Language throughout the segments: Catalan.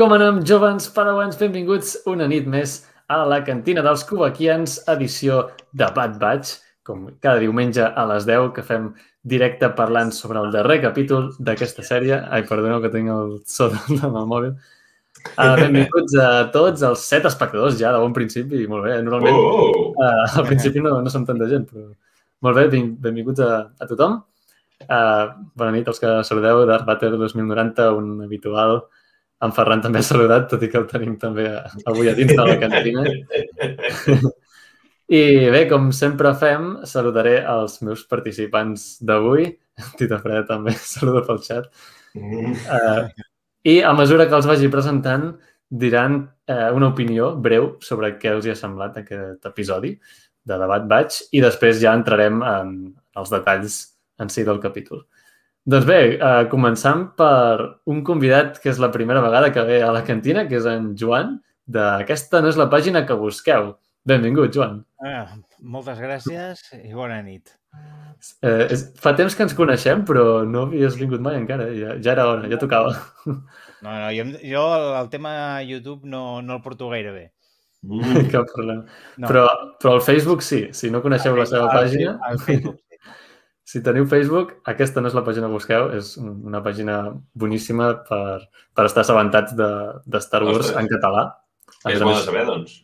Com anem, jovens padawans? Benvinguts una nit més a la cantina dels Cubaquians, edició de Bad Batch, com cada diumenge a les 10, que fem directe parlant sobre el darrer capítol d'aquesta sèrie. Ai, perdoneu que tinc el so del mòbil. Uh, benvinguts a tots els set espectadors ja de bon principi, molt bé. Normalment Oh! uh, al principi no, no som tanta gent, però molt bé, ben, benvinguts a, a tothom. Uh, bona nit als que saludeu, Darth Vader 2090, un habitual. En Ferran també ha saludat, tot i que el tenim també avui a dins de la cantina. I bé, com sempre fem, saludaré els meus participants d'avui. Tita Freda també saluda pel xat. Mm. Uh, I a mesura que els vagi presentant, diran uh, una opinió breu sobre què els hi ha semblat aquest episodi de Debat Batch i després ja entrarem en els detalls en si del capítol. Doncs bé, uh, començant per un convidat que és la primera vegada que ve a la cantina, que és en Joan, d'Aquesta no és la pàgina que busqueu. Benvingut, Joan. Ah, moltes gràcies i bona nit. Eh, és, fa temps que ens coneixem, però no havies vingut mai encara. Ja, ja era hora, ja tocava. No, no, jo, jo el, el tema YouTube no, no el porto gaire bé. Mm. Cap problema. No. Però, però el Facebook sí. Si no coneixeu la seva Al- pàgina, al Facebook, sí. Si teniu Facebook, aquesta no és la pàgina que busqueu. És un- una pàgina boníssima per, per estar assabentats de, de Star Wars Ostres. en català. A més És bo de saber, doncs.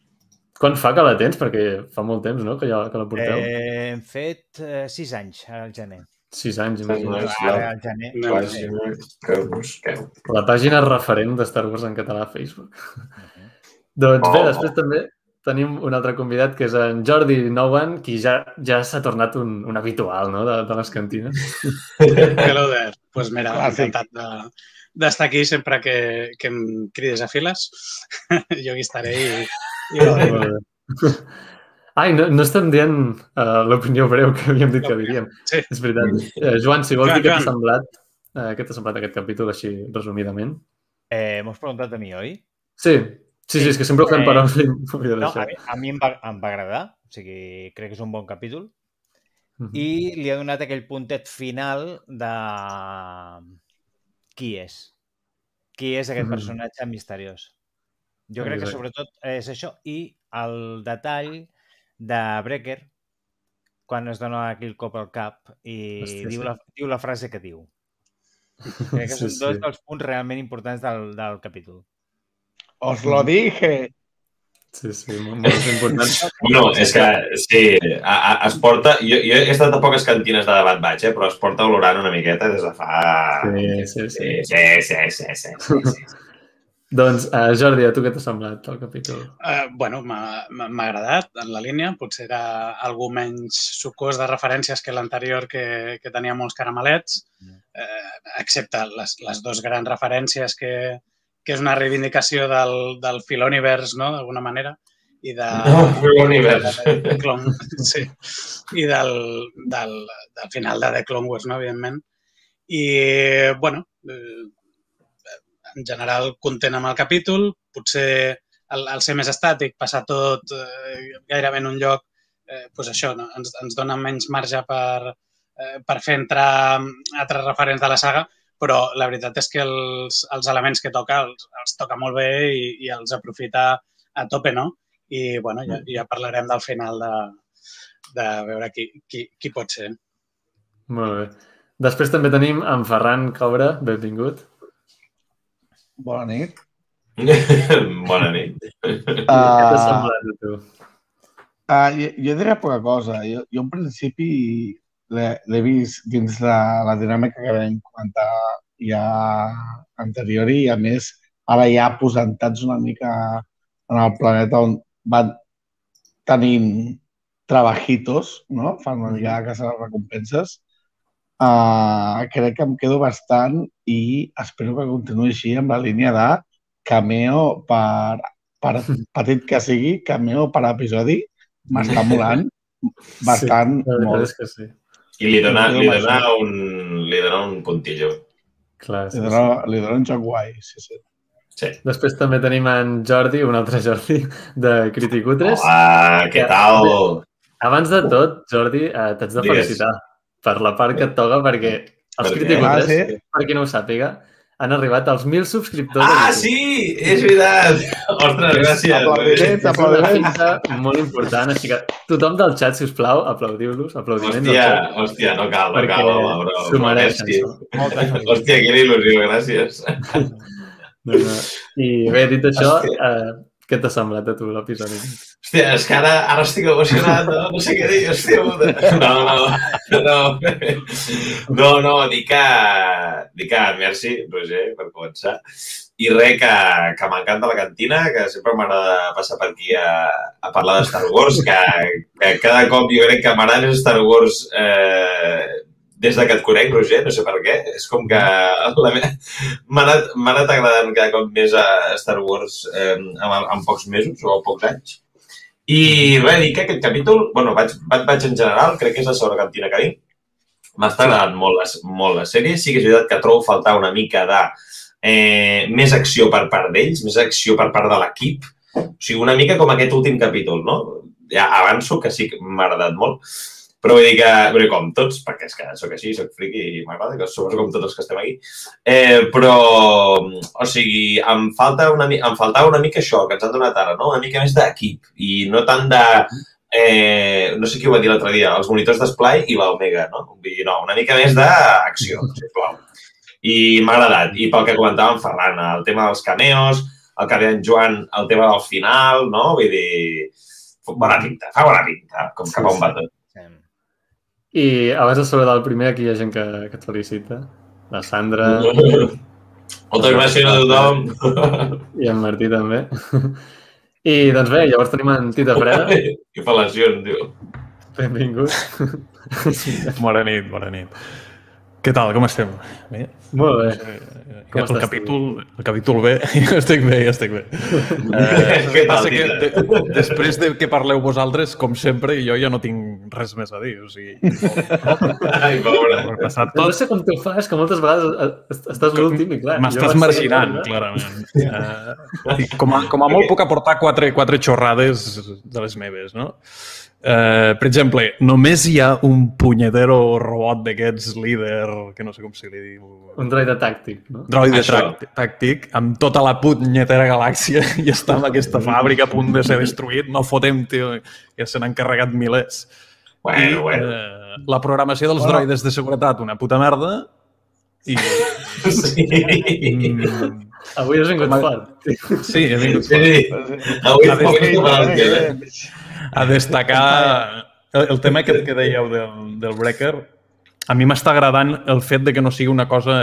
Quan fa que la tens? Perquè fa molt temps, no?, que, ja, que la porteu. Eh... Hem fet eh, sis anys al gener. Sis anys, imagina't. sí. Ara al gener. No, no, Pàgina que busqueu. La pàgina referent de Star Wars en català a Facebook. Mhm. Doncs bé, Oh. després també tenim un altre convidat que és en Jordi Nowan, qui ja ja s'ha tornat un, un habitual no? de, de les cantines. Hello there. Pues mira, Clàssic. encantat de- d'estar aquí sempre que, que em crides a files. jo aquí estaré i, i bé. Ai, no, no estem dient uh, l'opinió breu que havíem dit que diríem. Sí. És veritat. Uh, Joan, si vols Joan, dir què t'ha semblat, uh, què t'ha semblat aquest capítol així resumidament? Eh, M'ho has preguntat a mi, oi? Sí, sí, sí, és que sempre ho fem Eh, per No, a mi, a mi em, va, em va agradar. O sigui, crec que és un bon capítol. Mhm. I li ha donat aquell puntet final de qui és. Qui és aquest Mhm. personatge misteriós. Jo crec que sobretot és això i el detall de Brecker quan es dona aquell cop al cap i Hòstia, diu, sí. la, diu la frase que diu. Crec que Sí, són dos sí. dels punts realment importants del, del capítol. Os lo dije. Sí, sí, molt, important. No, és que sí, a, a, es porta... Jo, jo he estat a poques cantines de debat baix, eh, però es porta olorant una miqueta des de fa... Sí, sí, sí. sí, sí, sí, sí, sí, sí, sí. Doncs, uh, Jordi, a tu què t'ha semblat el capítol? Uh, bueno, m'ha agradat en la línia. Potser era algú menys sucós de referències que l'anterior, que, que tenia molts caramelets, eh, excepte les, les dues grans referències que, que és una reivindicació del, del Filoniverse, no?, d'alguna manera, i de... No, l'univers. de Clone, sí. I del, del, del final de The Clone Wars, no? evidentment. I, bueno, eh, en general content amb el capítol, potser el, el ser més estàtic, passar tot eh, gairebé en un lloc, eh, pues això, no? ens, ens dona menys marge per, eh, per fer entrar altres referents de la saga, però la veritat és que els, els elements que toca els, els toca molt bé i, i els aprofita a tope, no? I, bueno, ja, ja parlarem del final de, de veure qui, qui, qui pot ser. Molt bé. Després també tenim en Ferran Cobra, benvingut. Bona nit. Bona nit. Què t'ha Uh, semblat a tu? uh, jo, jo diré poca cosa. Jo, jo en principi l'he vist dins la, la dinàmica que vam comentar ja anterior i a més ara ja aposentats una mica en el planeta on van tenint trabajitos, no? Fan una mica de casa de recompenses. Uh, crec que em quedo bastant i espero que continuï així amb la línia de cameo per, per petit que sigui, cameo per episodi, m'està molant bastant sí, la molt. és que sí. I li dona, Em li dona, un, li dona un puntillo. Clar, sí, Li sí. dona, li dona un joc guai, sí, sí. Sí. Després també tenim en Jordi, un altre Jordi, de Criticutres. Hola, què tal? Abans de tot, Jordi, eh, t'haig de Digues. felicitar per la part que et toca, perquè els Per? Criticutres, Ah, sí? per qui no ho sàpiga, han arribat als 1.000 subscriptors. Ah, sí! És veritat! Ostres, gràcies. Aplaudiments, una aplaudiments. fita molt important, així que tothom del xat, si us plau, aplaudiu-los, aplaudiments. Hòstia, hòstia, no cal, no cal, home, bro. s'ho mereixen. Moltes Hòstia, quina il·lusió, gràcies. No, no. I bé, dit això, Hòstia. eh, què t'ha semblat a tu l'episodi? Hòstia, és que ara, ara estic emocionat, no, no sé què dir, hòstia puta. No, no, no. No, no, dic que, dic que merci, Roger, per començar. I res, que, que m'encanta la cantina, que sempre m'agrada passar per aquí a, a parlar de Star Wars, que, que cada cop jo crec que m'agrada més Star Wars eh, des de que et conec, Roger, no sé per què. És com que la me- m'ha anat, m'ha anat agradant cada cop més a Star Wars eh, en, en pocs mesos o pocs anys. I res, dir que aquest capítol, bueno, vaig, vaig, vaig en general, crec que és la segona cantina que dic. M'està agradant molt la, molt la sèrie. Sí que és veritat que trobo faltar una mica de eh, més acció per part d'ells, més acció per part de l'equip. O sigui, una mica com aquest últim capítol, no? Ja avanço que sí que m'ha agradat molt. Però vull dir que, bé, com tots, perquè és que sóc així, sóc friqui i m'agrada, que suposo com tots els que estem aquí. Eh, però, o sigui, em, falta una, em faltava una mica això que ens han donat ara, no? Una mica més d'equip i no tant de... Eh, no sé qui ho va dir l'altre dia, els monitors d'esplai i l'Omega, no? Vull dir, no, una mica més d'acció, sisplau. I m'ha agradat. I pel que comentava en Ferran, el tema dels cameos, el que deia en Joan, el tema del final, no? Vull dir, bona pinta, fa bona pinta, com cap a on va tot. I abans de saludar el primer, aquí hi ha gent que, que et felicita. La Sandra Moltes gràcies a tothom. i en Martí també. I doncs bé, llavors tenim en Tita Freda. Que fal·lacions, tio. Benvingut. Bona nit, bona nit. Què tal, com estem? Bé? Molt bé. Com el, tu? capítol, el capítol bé, jo estic bé, jo estic bé. Què tal, passa que de, després de que parleu vosaltres, com sempre, jo ja no tinc res més a dir. O sigui, Ai, pobre. No sé com t'ho fas, que moltes vegades eh, estàs l'últim i clar... M'estàs marginant, seguir, clarament. Uh, com, a, com a molt puc aportar quatre, quatre xorrades de les meves, no? Uh, per exemple, només hi ha un punyetero robot d'aquests líder, que no sé com se li diu... Un droide tàctic, no? droide tàctic amb tota la punyetera galàxia i està en aquesta fàbrica a punt de ser destruït. No fotem, tio, ja se n'han carregat milers. Bueno, bueno. Eh, la programació dels Bueno. droides de seguretat, una puta merda. I... Sí. Mm, Avui has vingut fort. sí, he vingut fort. sí. Avui A fa veure, una valenciana, eh? A destacar el, el tema que, que dèieu del, del Breaker. A mi m'està agradant el fet de que no sigui una cosa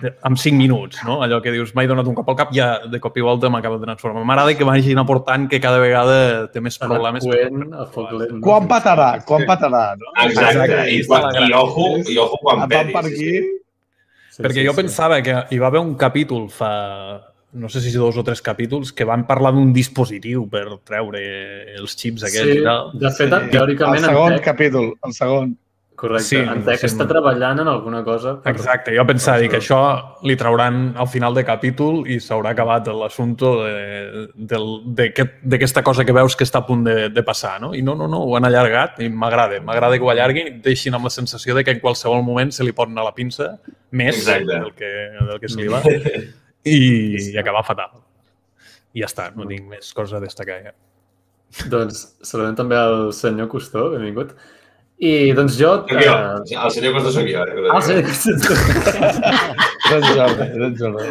de, amb 5 minuts, no? Allò que dius, m'he donat un cop al cap, ja de cop i volta m'acaba de transformar. M'agrada que vagin aportant que cada vegada té més problemes. Coent, a foc lent. no? Quan patarà? Quan patarà, no? Exacte. Exacte, I, quan, i, ojo, i ojo quan tant per aquí... Sí, Perquè sí, jo sí. pensava que hi va haver un capítol fa, no sé si dos o tres capítols, que van parlar d'un dispositiu per treure els xips aquests Sí, i tal. de fet, El teòricament, segon en Tech, capítol, el segon. correcte, Sí, en Tech sí, està no. treballant en alguna cosa. per- Exacte, jo pensava dir que això li trauran al final de capítol i s'haurà acabat l'assumpte de- d'aquesta cosa que veus que està a punt de, de passar, no? I no, no, no, ho han allargat i m'agrada. M'agrada que ho allarguin i deixin amb la sensació de que en qualsevol moment se li pot anar la pinça més Exacte. del que, del que se li va i, i acabar fatal. I ja està, no tinc més coses a destacar ja. Doncs saludem també al senyor Costó, benvingut. I doncs jo... Soc jo. eh, El senyor Costa sóc jo. Eh? Ah, el senyor Costó. És en Jordi, és en Jordi.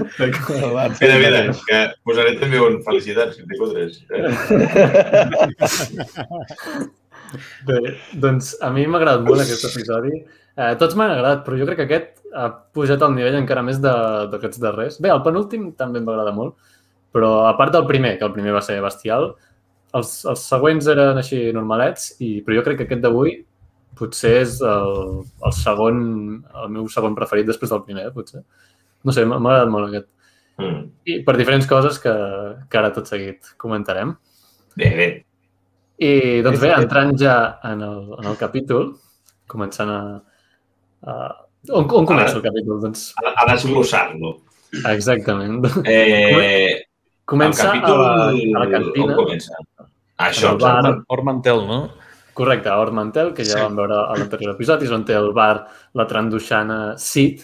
Mira, mira, que posaré també un felicitats, que en tinc tres. Eh? Bé, doncs a mi m'ha agradat molt aquest episodi. Eh, tots m'han agradat, però jo crec que aquest ha pujat al nivell encara més de- d'aquests darrers. Bé, el penúltim també em va agradar molt, però a part del primer, que el primer va ser bestial, els, els següents eren així normalets, i, però jo crec que aquest d'avui potser és el, el segon, el meu segon preferit després del primer, eh, potser. No sé, m'ha agradat molt aquest. Mm. I per diferents coses que, que ara tot seguit comentarem. Bé, bé. I doncs bé, entrant ja en el, en el capítol, començant a... a on, on comença el capítol? Doncs A, a desglossar-lo. exactament. Eh, Comença el capítol... a, la, a la cantina, On comença? Això, En el bar. Ormantel, no? correcte, Ormantel, que ja Sí. vam veure a l'anterior episodi, és on té el bar la tranduixana Sid,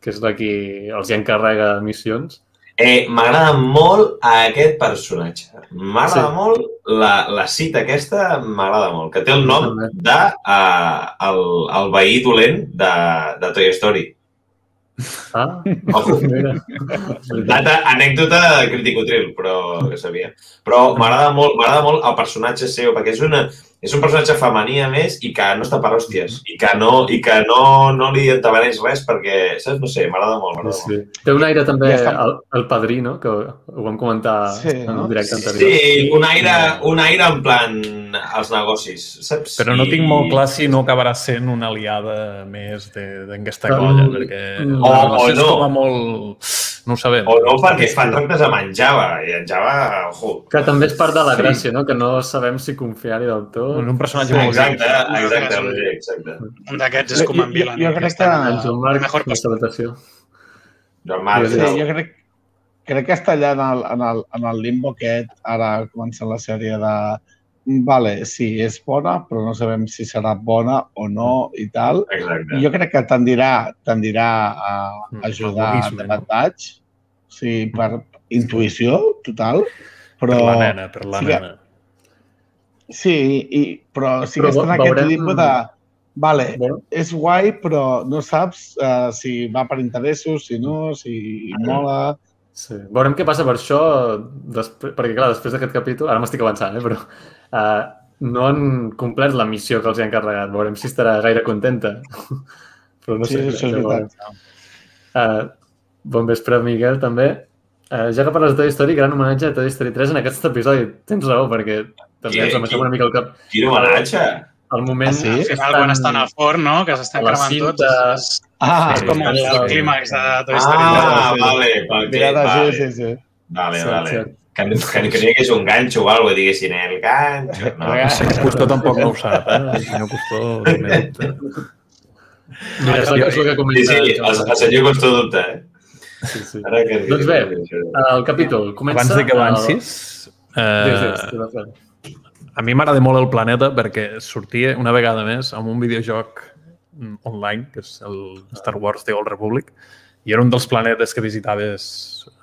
que és la qui els hi encarrega missions. Eh, M'agrada molt aquest personatge. M'agrada Sí. molt la, la cita aquesta, m'agrada molt, que té el nom de uh, el, el veí dolent de, de Toy Story. Ah, Ojo. Data, anècdota de criticotril, però que sabia. Però m'agrada molt, m'agrada molt el personatge seu, perquè és, una, és un personatge femení, a més, i que no està per hòsties, i que no, i que no, no li entabaneix res, perquè, saps? No sé, m'agrada molt, m'agrada molt. Sí. Té un aire també Ja està. el, el padrino, que ho vam comentar Sí, en no? directe anterior. Sí, un aire, un aire en plan als negocis, saps? Però no I- tinc molt clar si no acabarà sent una aliada més de- d'aquesta Um, colla, perquè la O- relació o és no. com a molt... No ho sabem. O no, perquè fan tractes amb en Java, i en Java, ojo. Que també és part de la Sí. gràcia, no? Que no sabem si confiar-hi del tot. És un personatge Sí, molt Exacte, exacte, Roger, exacte. Un d'aquests és com en Jo- Vilan. jo crec que- En Joan Marc, Mejor la salutació. Joan Marc, Sí, Sí, no. jo crec, crec que està allà en el, en, el, en el limbo aquest, ara comença la sèrie de vale, sí, és bona, però no sabem si serà bona o no i tal. Exacte. Jo crec que tendirà, tendirà a Mm, ajudar algorisme, de no? Sigui, per intuïció total, però... Per la nena, per la sí que- nena. Sí, i, però sí Però que està en aquest veurem- tipus de... Vale, Bueno, és guai, però no saps uh, si va per interessos, si no, si mola... sí. Veurem què passa per això, després, perquè clar, després d'aquest capítol, ara m'estic avançant, eh, però uh, no han complert la missió que els hi han encarregat. Veurem si estarà gaire contenta. però no sí, sé. això és veritat. Uh, bon vespre, Miguel, també. Uh, ja que parles de Toy Story, gran homenatge a Toy Story 3 en aquest episodi. Tens raó, perquè també ens amaixem qui- una mica el cap. Quin homenatge! El moment... Ah, sí? Al final, quan estan al forn, no? Que s'estan cremant cinta- tots. És, Ah, és com el, sí, el sí. clímax de Toy Story. Ah, sí. vale. Mirada, Vale, sí, sí, sí. vale. Vale. cert. Que, que, que no hi hagués un ganxo o alguna cosa, diguessin, el ganxo. No, Vinga. El Custó tampoc no ho sap, eh? El senyor Custó també dubta. Mira, és el que Sí, comenta sí, el el, el senyor Costó dubta, eh? Sí, sí. Ara que... Doncs bé, El capítol comença... Abans de que avancis, eh. A mi m'agrada molt el planeta perquè sortia una vegada més amb un videojoc mm, online, que és el Star Wars The Old Republic, i era un dels planetes que visitaves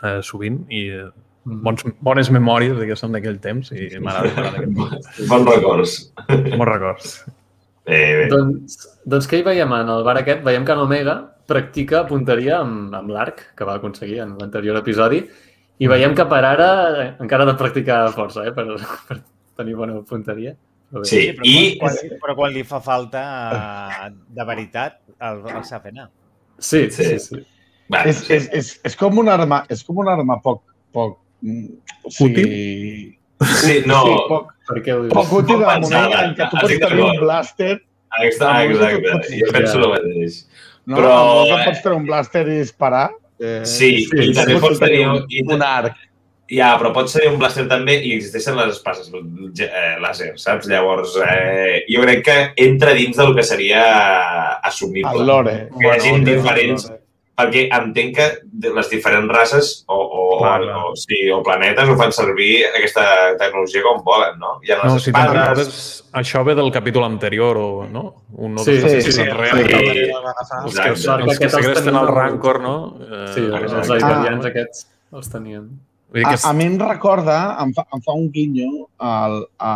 eh, sovint i eh, Mm. bons, bones memòries, diguéssim, d'aquell temps i m'agrada. Bons records. Molts records. Bé, bé. Doncs, doncs què hi veiem en el bar aquest? Veiem que en Omega practica punteria amb, amb l'arc que va aconseguir en l'anterior episodi i veiem que per ara eh, encara ha de practicar força eh, per, per tenir bona punteria. Però bé. Sí, Sí, però, i... quan, quan, però quan li fa falta eh, de veritat, el, el sap anar. Sí, sí, Sí. sí. Va, És, sí. és, és, és com una arma, és com una arma poc, poc, mm, o sigui, Sí, no, sí, poc, Per què ho dius? poc útil en el moment en què tu pots tenir un blàster, exacte, exacte. Jo penso el mateix. no? Però, Però... En el eh, pots tenir un blàster i disparar. Eh, Sí, sí, i també pots pots tenir un... un, I, un arc. Ja, però pots tenir un blàster també i existeixen les espases eh, làser, saps? Llavors, eh, jo crec que entra dins del que seria assumible. El lore. Que hi hagi Bueno, diferents- perquè entenc que les diferents races o, o, Clar, o, clar. o, sí, o planetes ho fan servir aquesta tecnologia com volen, no? Hi ha les No, si recordes, això ve del capítol anterior, o no? Un o Sí, sí, capítols sí, enrere. sí. I. Els que, els que segresten el Rancor, no? Eh, Sí, els italians Ah. aquests els tenien. Vull dir A, que és, a mi em recorda, em fa, em fa un guinyo al, a,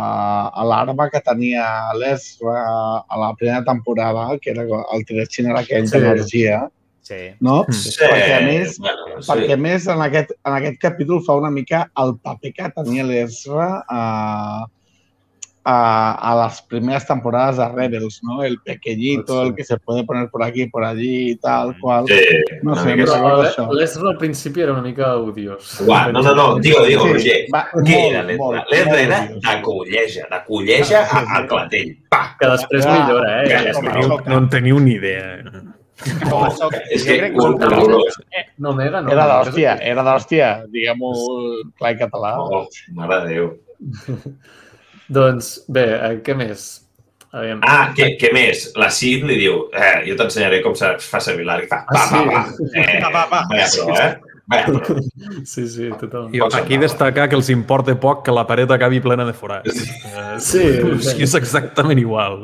a l'arma que tenia l'Esra a la primera temporada, que era el Tirechin era aquell Sí. d'energia, Sí. no? Sí, Perquè, a més- bueno, sí. Perquè, a més, en aquest, en aquest capítol fa una mica el paper que tenia l'Ezra a, a, a les primeres temporades de Rebels, ¿no? El pequeñito, Sí. el que se puede poner por aquí, por allí y tal, cual. Sí, No sé, sí. recordo l'Esra al principi era una mica odiós. Uà, no, no, no, digue-ho, digue-ho, Roger. va, Què molt, era l'Ezra? L'Ezra era de colleja, de colleja Ah, sí, a- sí. al clatell. Pa! Que després Ah, millora, eh? que és està. teniu, no en teniu ni idea. Oh, és Jo que crec que un. No, Omega no. Era d'hòstia, és- era d'hòstia, diguem-ho clar i català. Oh, mare de Déu. Doncs bé, eh, què més? Aviam. Ah, què, què més? La Cid li diu, eh, jo t'ensenyaré com se fa servir l'arc. Ah, sí? va, va. Eh, Va, va, va. Vaja, però, eh? Bé, Sí, sí, totalment. I aquí destacar que els importa poc que la paret acabi plena de forats. Eh, Sí, és, és exactament igual.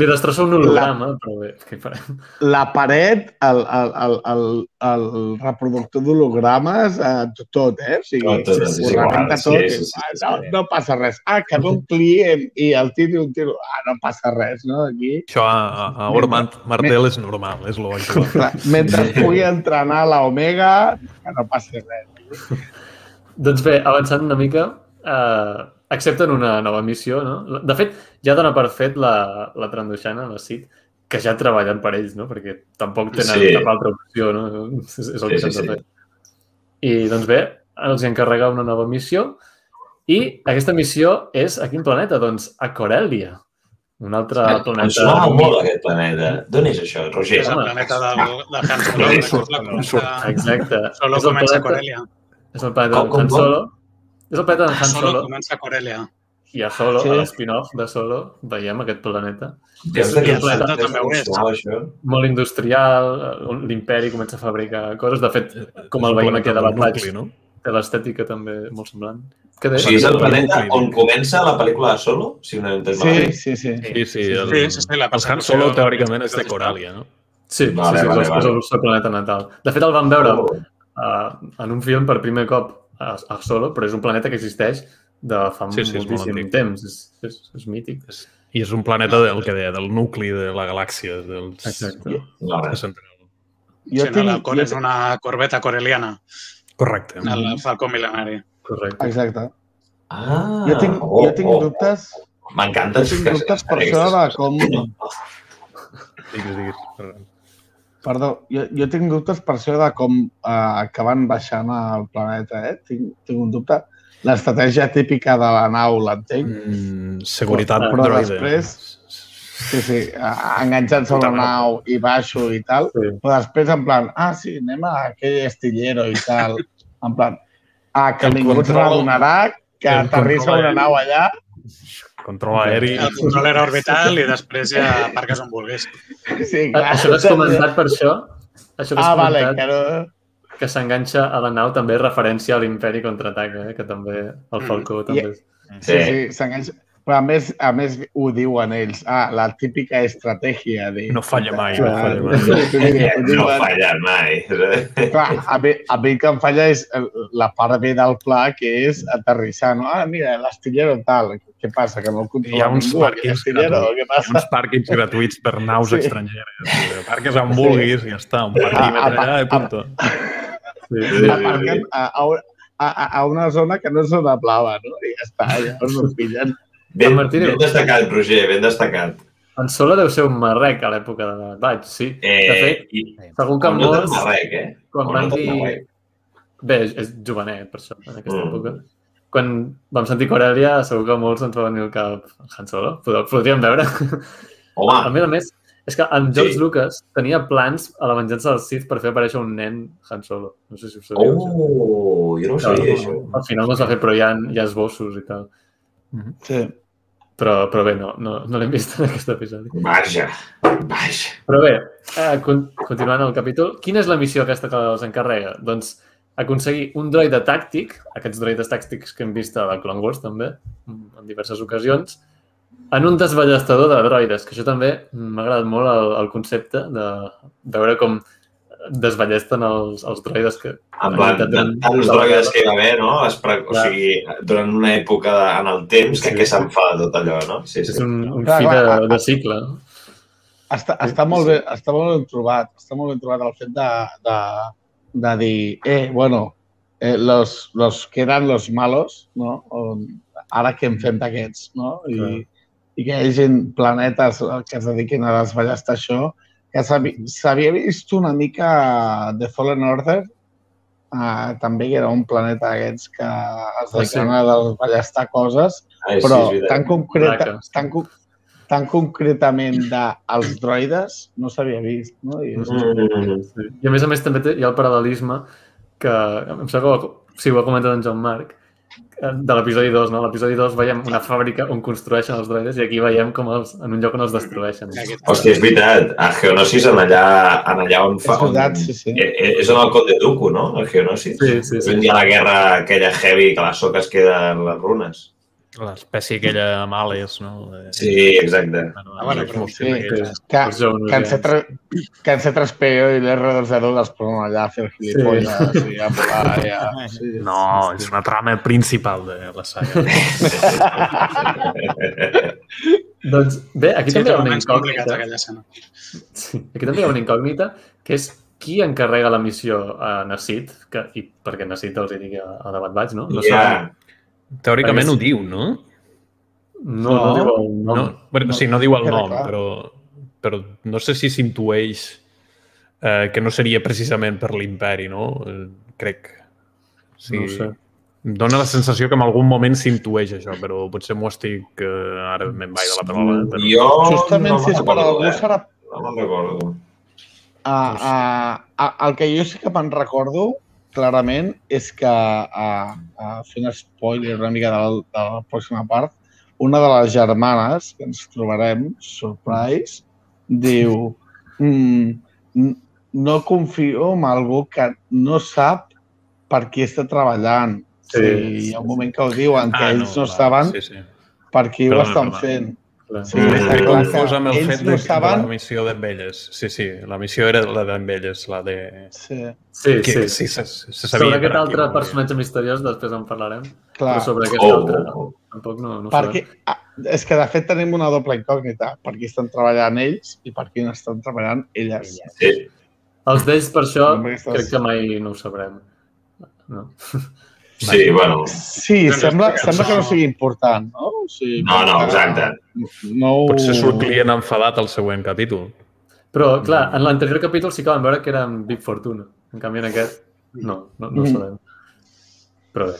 Li destrossa un holograma, però bé, què farem? La paret, el, el, el, el, el reproductor d'hologrames, eh, tot, eh? O sigui, Tot, tot, ho igual, sí, tot. sí, sí, sí, no, sí. no passa res. Ah, que ve un client i el tiro un tiro. Ah, no passa res, no? Aquí. Això a, a Ormand Martel és normal, és lògic. Mentre pugui entrenar l'Omega, no passi res. Doncs bé, avançant una mica, eh, accepten una nova missió, no? De fet, ja dona per fet la, la Trandoshana, la Cid, que ja treballen per ells, no? Perquè tampoc tenen Sí. cap altra opció, no? És, és el que Sí, sí, s'ha de sí. fer. I, doncs bé, els encarrega una nova missió i aquesta missió és a quin planeta? Doncs a Corellia, un altre Em planeta. sonava molt aquest planeta. D'on és això, Roger? És el planeta del, del Han Solo. Sí, que surt, la Exacte. Solo és el comença planeta, Corelia. és el planeta Com, de com, Han com? Solo. És el planeta de Han Solo Solo comença Corelia. i a Solo, Sí. a l'espin-off de Solo, veiem aquest planeta. Des de és que un planeta també ho és. això. molt industrial, l'imperi comença a fabricar coses. De fet, com el veiem aquí a del Bad Batch, nucli, no? té l'estètica també molt semblant. Què O sigui, és el Planeta on comença la pel·lícula de Solo, si no he entès Sí, malament. sí, sí. Sí, sí, el, Sí, sí, sí, la el Han Solo teòricament és de Coràlia, no? Sí, Vale, sí, sí, vale, és, vale. és el seu planeta natal. De fet, el vam veure Oh. uh, en un film per primer cop a, a Solo, però és un planeta que existeix de fa Sí, sí, és molt moltíssim antic. temps. És, és, és mític. I és un planeta del que deia, del nucli de la galàxia, del Exacte. Central. Jo Sí, no, tinc, la Cor és una corbeta coreliana, Correcte. el Falcó Mil·lenari. Correcte. Exacte. Ah, Jo tinc, oh, jo tinc oh, dubtes, oh. M'encanta. jo tinc dubtes per això de com... Digues, digues. Perdó, jo, jo tinc dubtes per això de com eh, acaben baixant al planeta, eh? Tinc, tinc un dubte. L'estratègia típica de la nau l'entenc, Mm, seguretat Però droide. després- sí, sí, eh, enganxats a una nau i baixo i tal, Sí. però després en plan, ah, sí, anem a aquell estillero i tal, en plan, ah, que El ningú ens control- adonarà que control una nau allà. Control aeri. El control era orbital i després ja aparques on vulguis. Sí, Ah, Això que has comentat per això, això que has Ah, vale, que no... que s'enganxa a la nau també és referència a l'imperi contraataca, eh? que també el Falcó també és. Sí, sí, s'enganxa. Però a més, a més ho diuen ells. Ah, la típica estratègia de... No falla mai, no falla mai. Sí, sí, sí, No falla mai. Clar, a mi, a mi el que em falla és la part B del pla, que és aterrissar. No? Ah, mira, l'astillero tal. Què passa? Que no el controla Hi ha uns ningú, pàrquings. Què Hi ha passa? uns pàrquings gratuïts per naus Sí. estrangeres. Parques on vulguis i ja està. Un parquímetre A- a- allà i punto. Sí, Sí. Aparquen a, a, a, a una zona que no és zona blava, no? I ja està, llavors no pillen. Ben, El Martí diu- ben destacat, Roger, ben destacat. En Solo deu ser un marrec a l'època de Batch, sí. Eh, De fet, i, segur que no molts, marrec, eh? quan van no dir... marrec. Bé, és, jovenet, per això, en aquesta Mm. època. Quan vam sentir Corellia, segur que molts ens va venir al cap Han Solo. Pod- Podríem veure. A Home, més a més, és que en George Sí. Lucas tenia plans a la venjança del Sith per fer aparèixer un nen Han Solo. No sé si ho sabíeu. això. oh, jo no ho sabia, això. Al final no es va fer, però hi ha, hi ha esbossos i tal. Sí. Però, però bé, no, no, no l'hem vist en aquest episodi. Vaja, vaja. Però bé, eh, con continuant el capítol, quina és la missió aquesta que els encarrega? Doncs aconseguir un droide tàctic, aquests droides tàctics que hem vist a la Clone Wars també, en diverses ocasions, en un desballestador de droides, que això també m'ha agradat molt el, el concepte de veure com desballesten els, els droides que... En plan, durant- tants droides que hi va haver, no? Es pre... O Clar. sigui, durant una època de, en el temps, que Sí. què se'n fa de tot allò, no? Sí, És sí. un, un Clar, fi de, clar, de cicle. no? Està, està, molt bé, està molt ben trobat. Està molt ben trobat el fet de, de, de dir, eh, bueno, eh, los, los que eren los malos, no? O, ara què en fem d'aquests, no? I, Clar. I que hi hagi planetes que es dediquin a desballestar això, que s'havi- s'havia vist una mica de Fallen Order, uh, també que era un planeta d'aquests que es sí. dediquen a desballestar coses, Ai, però sí, tan, concreta, tan, tan concretament dels droides no s'havia vist, no? I és, Mm, Sí. I a més a més també hi ha el paral·lelisme que em sembla que sí, ho ha comentat en Joan Marc, de l'episodi 2, no? A l'episodi 2 veiem una fàbrica on construeixen els droides i aquí veiem com els, en un lloc on els destrueixen. Hòstia, és veritat. A Geonosis, en allà, en allà on fa... És veritat, sí, sí. Eh, eh, És on el Conde Dooku, no? El Geonosis. Sí, sí, sí. On hi ha la guerra aquella heavy que a la soca es queden les runes. L'espècie aquella amb ales, no? Sí, exacte. Bueno, Ah, bueno, però sí. Que, joves, que, en C3, que en C3PO i l'R2D2 els posen allà a fer gilipolles i a volar. I a... Sí. No, és una trama principal de la saga. Doncs bé, aquí Sí, també té hi ha una incògnita. Sí, aquí també hi ha una incògnita, que és qui encarrega la missió a Nassit, que, i perquè Nassit els hi digui a, a debat vaig, no? No, Ja. sabem. Teòricament Perquè ho diu, no? no, no, No. diu el nom. No, bueno, sí, no diu el nom, clar. però, però no sé si s'intueix eh, que no seria precisament per l'imperi, no? Eh, crec. Sí. No ho sé. Dóna la sensació que en algun moment s'intueix això, però potser m'ho estic... Eh, ara me'n vaig de la taula. eh, Però... Jo Justament no si és per algú eh? serà... No me'n recordo. A, a, a, el que jo sí que me'n recordo clarament és que, a, a fent spoiler una mica de la, de la pròxima part, una de les germanes que ens trobarem, surprise, diu mm, no confio en algú que no sap per qui està treballant. Sí, Sí, hi ha un moment que ho diuen, que ells no, clar, saben Sí, sí. per qui ho Perdona, estan perdona. Clar. Sí, Estic clar confós amb el fet de, no de saben... la missió d'Embelles. Sí, sí, la missió era la d'Embelles, la de... Sí, Sí, Que, sí. sí, se, se sabia. Sobre aquest altre volia. personatge misteriós després en parlarem, clar. però sobre aquest Oh, altre oh. tampoc no, no Perquè, sabem. ah, és que, de fet, tenim una doble incògnita. Per qui estan treballant ells i per qui no estan treballant elles. Sí. Els d'ells, per això, estàs- crec que mai no ho sabrem. No. Sí, bueno. Sí, Doncs sembla, explica- sembla que no sigui important, no? O sigui, No, no, exacte. No. Potser surt client enfadat al següent capítol. Però, clar, en l'anterior capítol sí que vam veure que era amb Big Fortuna. En canvi, en aquest, no, no, no ho Mm. sabem. Però bé.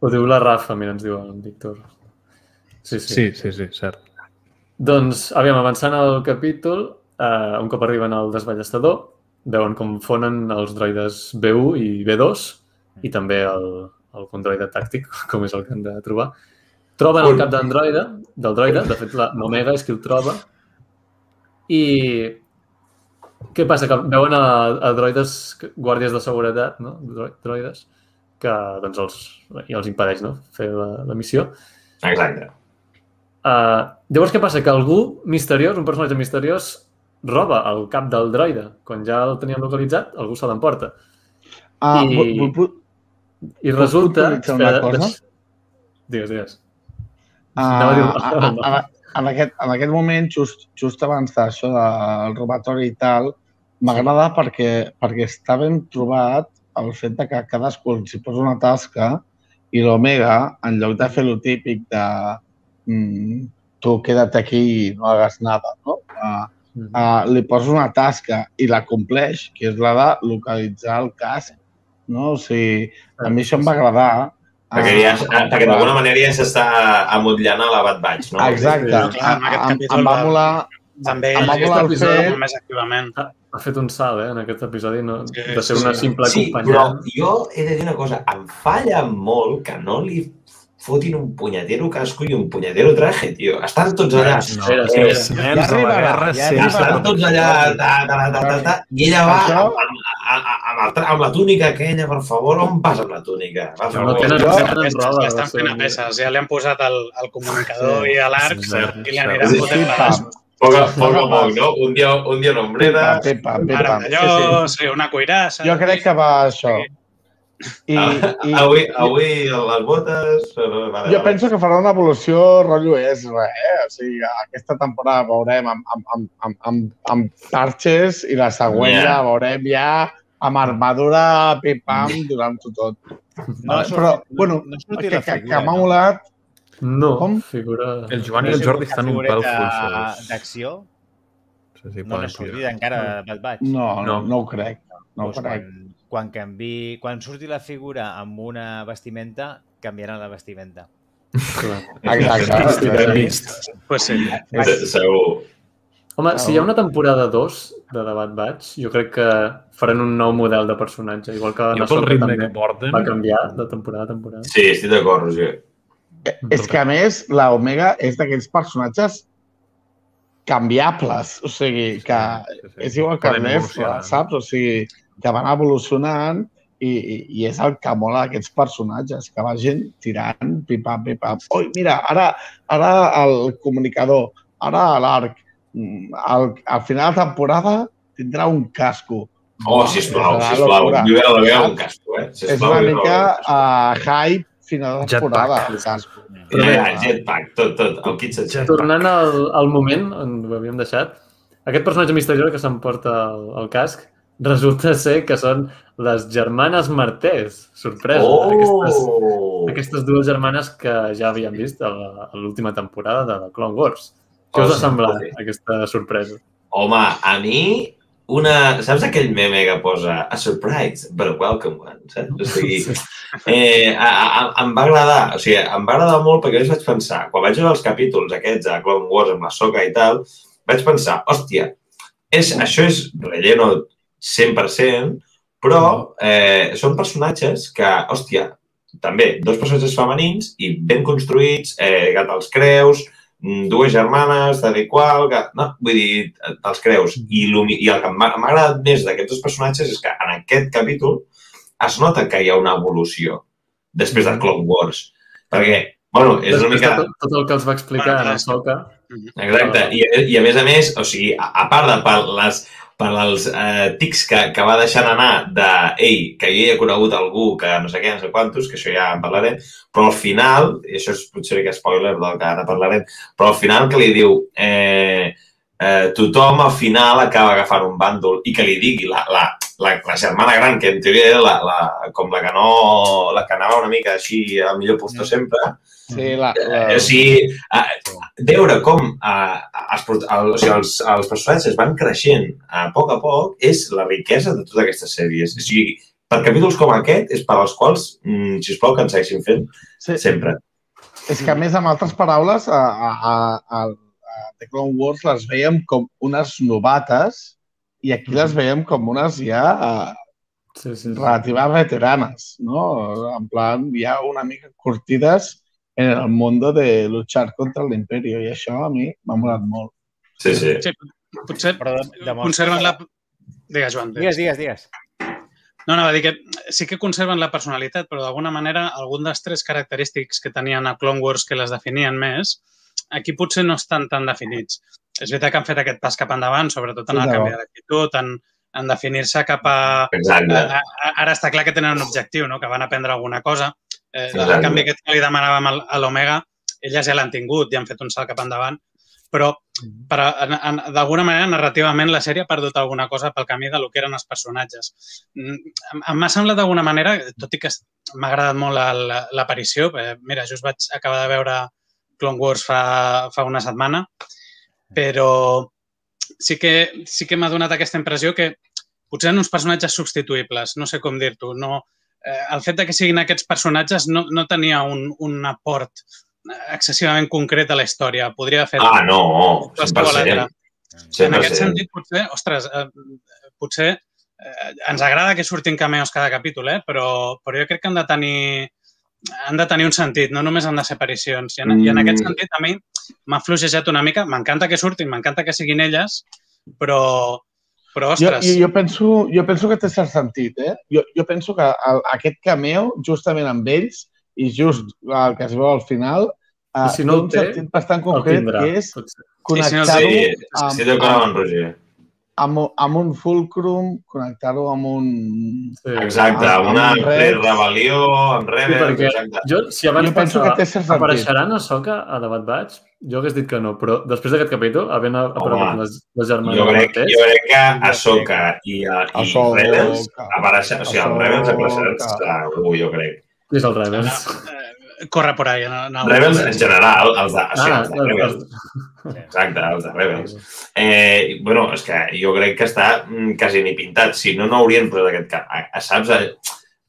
Ho diu la Rafa, mira, ens diu en Víctor. Sí, sí. Sí, sí, sí, cert. Doncs, aviam, avançant al capítol, eh, un cop arriben al desballestador, veuen com fonen els droides B1 i B2 i també el, el condroide tàctic, com és el que han de trobar. Troben el cap d'androide, del droide, de fet la l'Omega és qui el troba, i què passa? Que veuen a, a droides, guàrdies de seguretat, no? Dro- droides, que doncs els, i els impedeix no? fer la, la missió. Exacte. Uh, llavors, què passa? Que algú misteriós, un personatge misteriós, roba el cap del droide. Quan ja el tenien localitzat, algú se l'emporta. Ah, I- I resulta... puntualitzar una cosa? Digues, digues. A, a, a, en, aquest, en aquest moment, just, just abans d'això del robatori i tal, m'agrada perquè, perquè està ben trobat el fet de que cadascú s'hi posa una tasca i l'Omega, en lloc de fer lo típic de mm, tu queda't aquí i no hagas nada, no? Uh, uh, li posa una tasca i la compleix, que és la de localitzar el casc. No? O sigui, a mi això em va agradar. Perquè, ja, perquè d'alguna manera ja s'està amotllant a la Bad Batch, no? Exacte. Sí, clar, en aquest Em- capítol em va molar... També em va aquest molar el fet... més activament. Ha, fet un salt, eh, en aquest episodi, no? Sí, de ser una sí. simple Sí, però acompanyant. jo he de dir una cosa, em falla molt que no li fotin un punyetero casco i un punyetero traje, tio. Estan tots allà. No, arribarà, ja sempre... Estan tots allà, ta, ta, ta, ta, ta, i ella va Això- amb, amb, el amb la túnica aquella, per favor, on vas amb la túnica? Per No favor. tenen, Jo- no tenen Ja, roba. ja estan fent a peces, ja li han posat el, el comunicador Sí. i l'arc Cert, i li aniran Sí, fotent sí, pedaços. Poc a poc, no? Un dia, un dia una ombrera, Pepa, pepa, Ara pepa. allò, sí, una cuirassa... Jo crec que va això. I, i avui, avui les botes... Vale, jo vale. penso que farà una evolució rotllo Ezra, eh? O sigui, aquesta temporada veurem amb, amb, amb, amb, amb, amb parches i la següent Yeah. ja veurem ja amb armadura, pim-pam, durant-ho tot. No, Vale, però, bueno, no Que, surti que, la que figura, m'ha no? molat. No, Com? figura... El Joan i No el Jordi estan un pèl fluixos. d'acció Sí, sí, no n'ha sortit encara Bad Batch. No, no, No. no ho crec. No ho Doncs crec. quan, quan, canvi, quan surti la figura amb una vestimenta, canviaran la vestimenta. Clar. Exacte. Pues sí. Se- Segur. Home, si hi ha una temporada 2 de Debat Batch, jo crec que faran un nou model de personatge, igual que Jo pel Ahsoka també que porten... va canviar de temporada a temporada. Sí, estic d'acord, Roger. És que, a més, la Omega és d'aquells personatges canviables. O sigui, que Sí, sí. és igual que Nefla, evolucionar. saps? O sigui, que van evolucionant i, i, i és el que mola d'aquests personatges, que vagin tirant, pim-pam, pim-pam. Ui, mira, ara, ara el comunicador, ara l'arc, mm, al, al final de temporada tindrà un casco. Oh, sisplau, És una sisplau. locura. Vull veure la veu Saps? un casco, eh? És Sisplau, una vull veure mica uh, hype final de Jetpack. temporada, el casco. Ja, ja, jetpack, tot, tot, el kit set Tornant al, al moment on ho havíem deixat, aquest personatge misteriós que s'emporta el, el casc resulta ser que són les germanes Martès. Sorpresa. Aquestes, Oh! aquestes dues germanes que ja havíem vist a l'última temporada de la Clone Wars. Què us Oh, ha semblat, sí. aquesta sorpresa? Home, a mi una... Saps aquell meme que posa a surprise, but a welcome one, saps? O sigui, eh, a, a, em va agradar, o sigui, em va agradar molt perquè jo vaig pensar, quan vaig veure els capítols aquests de Clone Wars amb la soca i tal, vaig pensar, hòstia, és, això és relleno 100%, però eh, són personatges que, hòstia, també dos personatges femenins i ben construïts, eh, que te'ls creus, mm, dues germanes, tal i qual, que, no, vull dir, te'ls creus. I, I el que m'ha agradat més d'aquests dos personatges és que en aquest capítol es nota que hi ha una evolució després de Clone Wars. Perquè, bueno, és una Després mica... de tot, tot el que els va explicar en el Soca, Exacte. I, I a més a més, o sigui, a, a part de per les per als eh, tics que, que va deixant anar de, ei, que jo he conegut algú que no sé què, no sé quantos, que això ja en parlarem, però al final, i això és potser que spoiler del que ara parlarem, però al final que li diu eh, eh, tothom al final acaba agafant un bàndol i que li digui la, la, la, la germana gran, que en teoria era la, la, com la que no, la que anava una mica així al millor postor sempre, Sí, la, la... Eh, o sigui, eh, veure com eh, els, el, o sigui, els, els personatges van creixent a poc a poc és la riquesa de totes aquestes sèries. O sigui, per capítols com aquest és per als quals, mm, sisplau, que ens segueixin fent sí, sempre. és que, a més, amb altres paraules, a, a, a, a, a The Clone Wars les veiem com unes novates i aquí les veiem com unes ja sí, sí, sí. relativas veteranes, ¿no? En plan, ja una mica curtides en el mundo de luchar contra el imperio i això a mi m'ha molat molt. Sí, sí. Sí, potser Però de, conserven la... Digues, Joan. Digues, digues, digues. No, anava a dir que sí que conserven la personalitat, però d'alguna manera algun dels tres característics que tenien a Clone Wars que les definien més, aquí potser no estan tan definits. És veritat que han fet aquest pas cap endavant, sobretot en el canvi d'actitud, en, en definir-se cap a... Exacte. a- a- Ara està clar que tenen un objectiu, no? que van aprendre alguna cosa. Eh, el Exacte. canvi aquest que li demanàvem a l'Omega, elles ja l'han tingut i han fet un salt cap endavant, però per, en, en, d'alguna manera, narrativament, la sèrie ha perdut alguna cosa pel camí de lo que eren els personatges. Mm, M'ha semblat d'alguna manera, tot i que m'ha agradat molt el- l'aparició, eh, mira, just vaig acabar de veure Clone Wars fa, fa una setmana, però sí que, sí que m'ha donat aquesta impressió que potser eren uns personatges substituïbles, no sé com dir-t'ho. No, eh, el fet de que siguin aquests personatges no, no tenia un, un aport excessivament concret a la història. Podria fet Ah, no, qualsevol altre. 100%. En aquest sentit, potser, ostres, eh, potser eh, ens agrada que surtin cameos cada capítol, eh? però, però jo crec que han de tenir han de tenir un sentit, no només han de ser aparicions. I en, i en aquest Mm. sentit a mi m'ha fluixejat una mica. M'encanta que surtin, m'encanta que siguin elles, però, però Jo, ostres, jo, jo, penso, jo penso que té cert sentit, eh? Jo, jo penso que el, aquest cameo, justament amb ells, i just el que es veu al final, I si no el un té, sentit bastant concret, tindrà. que és connectar-ho Sí, amb, estic d'acord amb Roger. Amb, amb un fulcrum, connectar-ho amb un... Sí. Exacte, amb una Amb Rebels. rebel·lió, amb Rebels, perquè- exacte. Jo, si abans Jo penso que té cert sentit. apareixeran a Soca a Debat Batch, jo hagués dit que no, però després d'aquest capítol, havent aparegut les, les germanes Jo crec, Martès, jo crec que Ahsoka i, i Ahsoka. Rebels apareixen, o sigui, el Rebels apareixen Ahsoka. segur, jo crec. és el Rebels? eh, corre por ahí. En, en el Rebels en general, els de, Ah, els de Rebels. els- Exacte, els de Rebels. Eh, bueno, és que jo crec que està mm, quasi ni pintat. Si no, no haurien posat aquest cap. A, a, saps? A,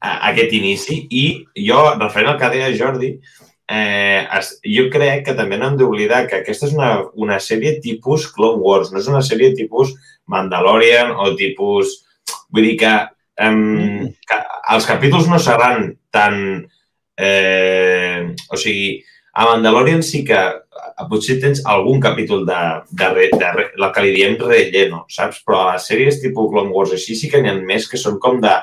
a, aquest inici. I jo, referent al que deia Jordi, eh, es, jo crec que també no hem d'oblidar que aquesta és una, una sèrie tipus Clone Wars, no és una sèrie tipus Mandalorian o tipus... Vull dir que, um, que els capítols no seran tan... Eh, o sigui, a Mandalorian sí que eh, potser tens algun capítol de, de, de re, la que li diem relleno, saps? Però a les sèries tipus Clone Wars així sí que n'hi ha més que són com de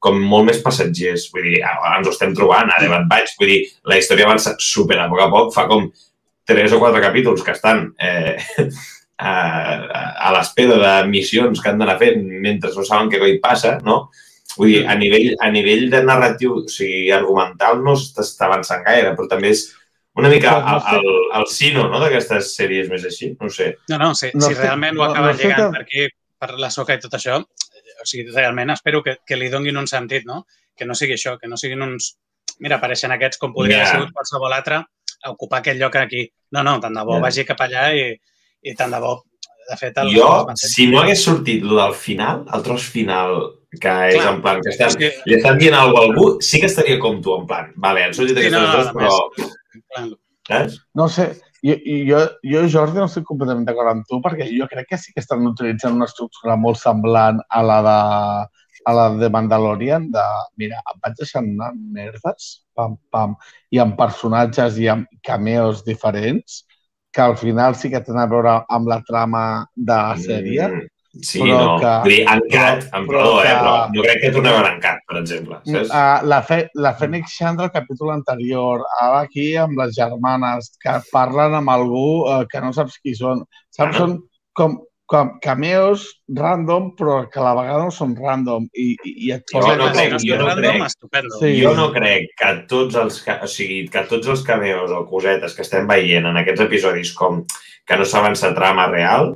com molt més passatgers. Vull dir, ara ens ho estem trobant, ara Bad Batch. Vull dir, la història avança super a poc a poc, fa com tres o quatre capítols que estan eh, a, a l'espera de missions que han d'anar fent mentre no saben què coi passa, no? Vull dir, a nivell, a nivell de narratiu, o sigui, argumental no s'està avançant gaire, però també és una mica el, el, el sino no, d'aquestes sèries més així, no ho sé. No, no, si, No si sé- realment ho no- acaba no llegant que- per aquí, per la soca i tot això, o sigui, realment espero que, que li donguin un sentit, no? Que no sigui això, que no siguin uns... Mira, apareixen aquests com podria haver sigut qualsevol altre a ocupar aquest lloc aquí. No, no, tant de bo Ja. vagi cap allà i, i tant de bo, de fet... El, Jo, el- si no hagués sortit lo del final, el tros final, que és Clar, en plan que estan, que, li estan dient alguna cosa a algú, sí que estaria com tu, en plan, vale, han sortit Sí, aquestes no, no, dues, a però... Saps? No sé, jo, jo, jo, Jordi, no estic completament d'acord amb tu, perquè jo crec que sí que estan utilitzant una estructura molt semblant a la de, a la de Mandalorian, de, mira, em vaig deixant anar merdes, pam, pam, i amb personatges i amb cameos diferents, que al final sí que tenen a veure amb la trama de la sèrie. Mm, sí, però no. que- Vull dir, en Cat, però- però perdó, eh, però no crec que tornem a veure en Cat, per exemple. Saps? Uh, la, fe, la Fènix Chandra, el capítol anterior, ara aquí amb les germanes que parlen amb algú uh, que no saps qui són. Saps? Són com, com cameos random, però que a la vegada no són random. I, i, i et Jo posen no crec, jo no random, crec. Sí. Jo no crec que tots els, o sigui, que tots els cameos o cosetes que estem veient en aquests episodis com que no saben la trama real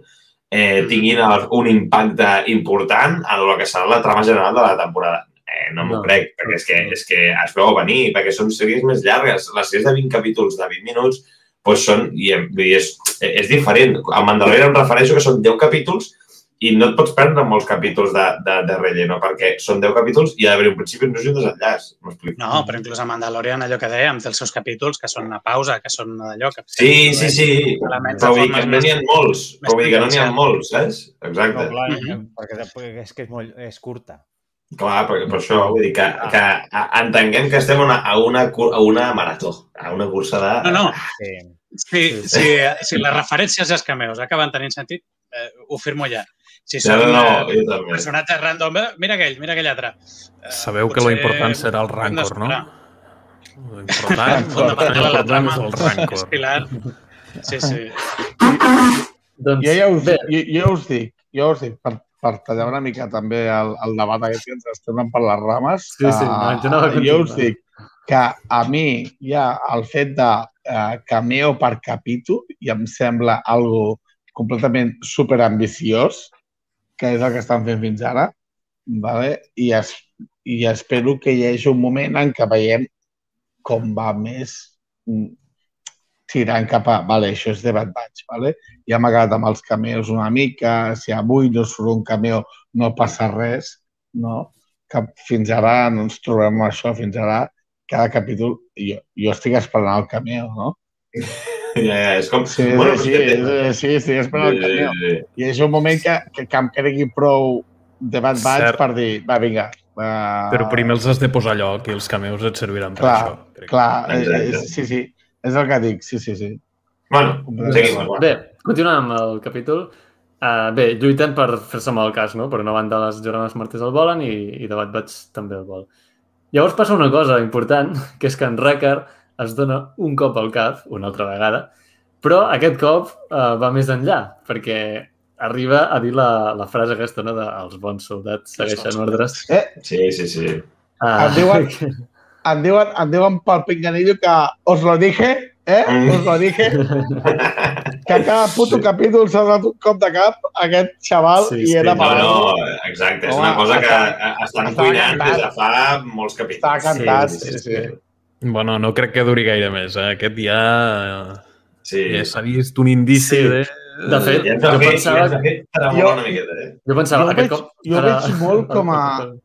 eh, tinguin el- un impacte important en el que serà la trama general de la temporada. Eh, no m'ho No. crec, perquè és que, és que es veu a venir, perquè són sèries més llargues. Les sèries de 20 capítols de 20 minuts doncs són, i, dir, és, és diferent. Al Mandalorian em refereixo que són 10 capítols i no et pots prendre molts capítols de, de, de relleno, perquè són 10 capítols i ha d'haver un principi no és un desenllaç. No, però inclús a Mandalorian, allò que dèiem, té els seus capítols, que són una pausa, que són d'allò... Que Sí, sí, sí. Però vull dir que no n'hi ha molts. Però vull dir que no n'hi ha molts, saps? Exacte. No, clar, Mhm. perquè perquè és que és, molt, és curta. Clar, per, per això vull dir que, que a- entenguem que estem a una, a, una, a una marató, a una cursa de... No, no, Sí. si, si, si les referències als cameos acaben tenint sentit, eh, ho firmo ja. Si No, són no, no, també. personatges random, mira aquell, mira aquell altre. Eh, Sabeu que lo potser important serà el rancor, no? d'esperar. Lo important, lo Fonamental a la important trama. és el És rancor. pilar. Sí, sí. Doncs, Jo ja us, jo, jo us dic, jo us dic, per, per tallar una mica també el, el debat aquest que ens estem per les rames, Sí, sí, no, jo a eh, jo us dic que a mi ja el fet de eh, cameo per capítol i em sembla algo completament superambiciós, que és el que estan fent fins ara, vale? I, es, i espero que hi hagi un moment en què veiem com va més mm, tirant cap a... Vale, això és de Bad Batch, vale? ja m'ha agradat amb els cameos una mica, si avui no surt un cameo no passa res, no? Que fins ara no ens trobem això, fins ara cada capítol, jo, jo estic esperant el cameo, no? Ja, ja, és com... Sí, Bueno, sí, és sí, sí, estic esperant el Sí, cameo. sí, sí. I és un moment que, que, que em cregui prou de Bad Batch Cert. per dir, va, vinga. Va, Però primer els has de posar lloc i els cameos et serviran per Clar, això. crec. Clar, eh, Exacte. eh, sí, sí, és el que dic, sí, sí, sí. Bueno, seguim. bé, continuant amb el capítol. Uh, bé, lluiten per fer-se amb el cas, no? Per una banda les germanes Martès el volen i, i de Bad Batch també el vol. Llavors passa una cosa important, que és que en Wrecker es dona un cop al cap, una altra vegada, però aquest cop uh, va més enllà, perquè arriba a dir la, la frase aquesta, no?, de els bons soldats segueixen ordres. Eh, Sí, sí, sí. Uh, Em diuen- em diuen, em diuen pel pinganillo que os lo dije, eh? Mm. Us lo dije. Que cada puto capítol s'ha donat un cop de cap a aquest xaval Sí, i sí, era No, no, exacte. És una cosa que està- estan cuinant des de fa molts capítols. cantat, Sí, sí, sí, sí. Bueno, no crec que duri gaire més. Eh? Aquest ja, Sí. ja s'ha vist un indici Sí. de... De fet, Ja jo fet, pensava ja fet Jo- una miqueta, eh? Jo pensava, Jo aquest veig- cop... jo veig molt com a-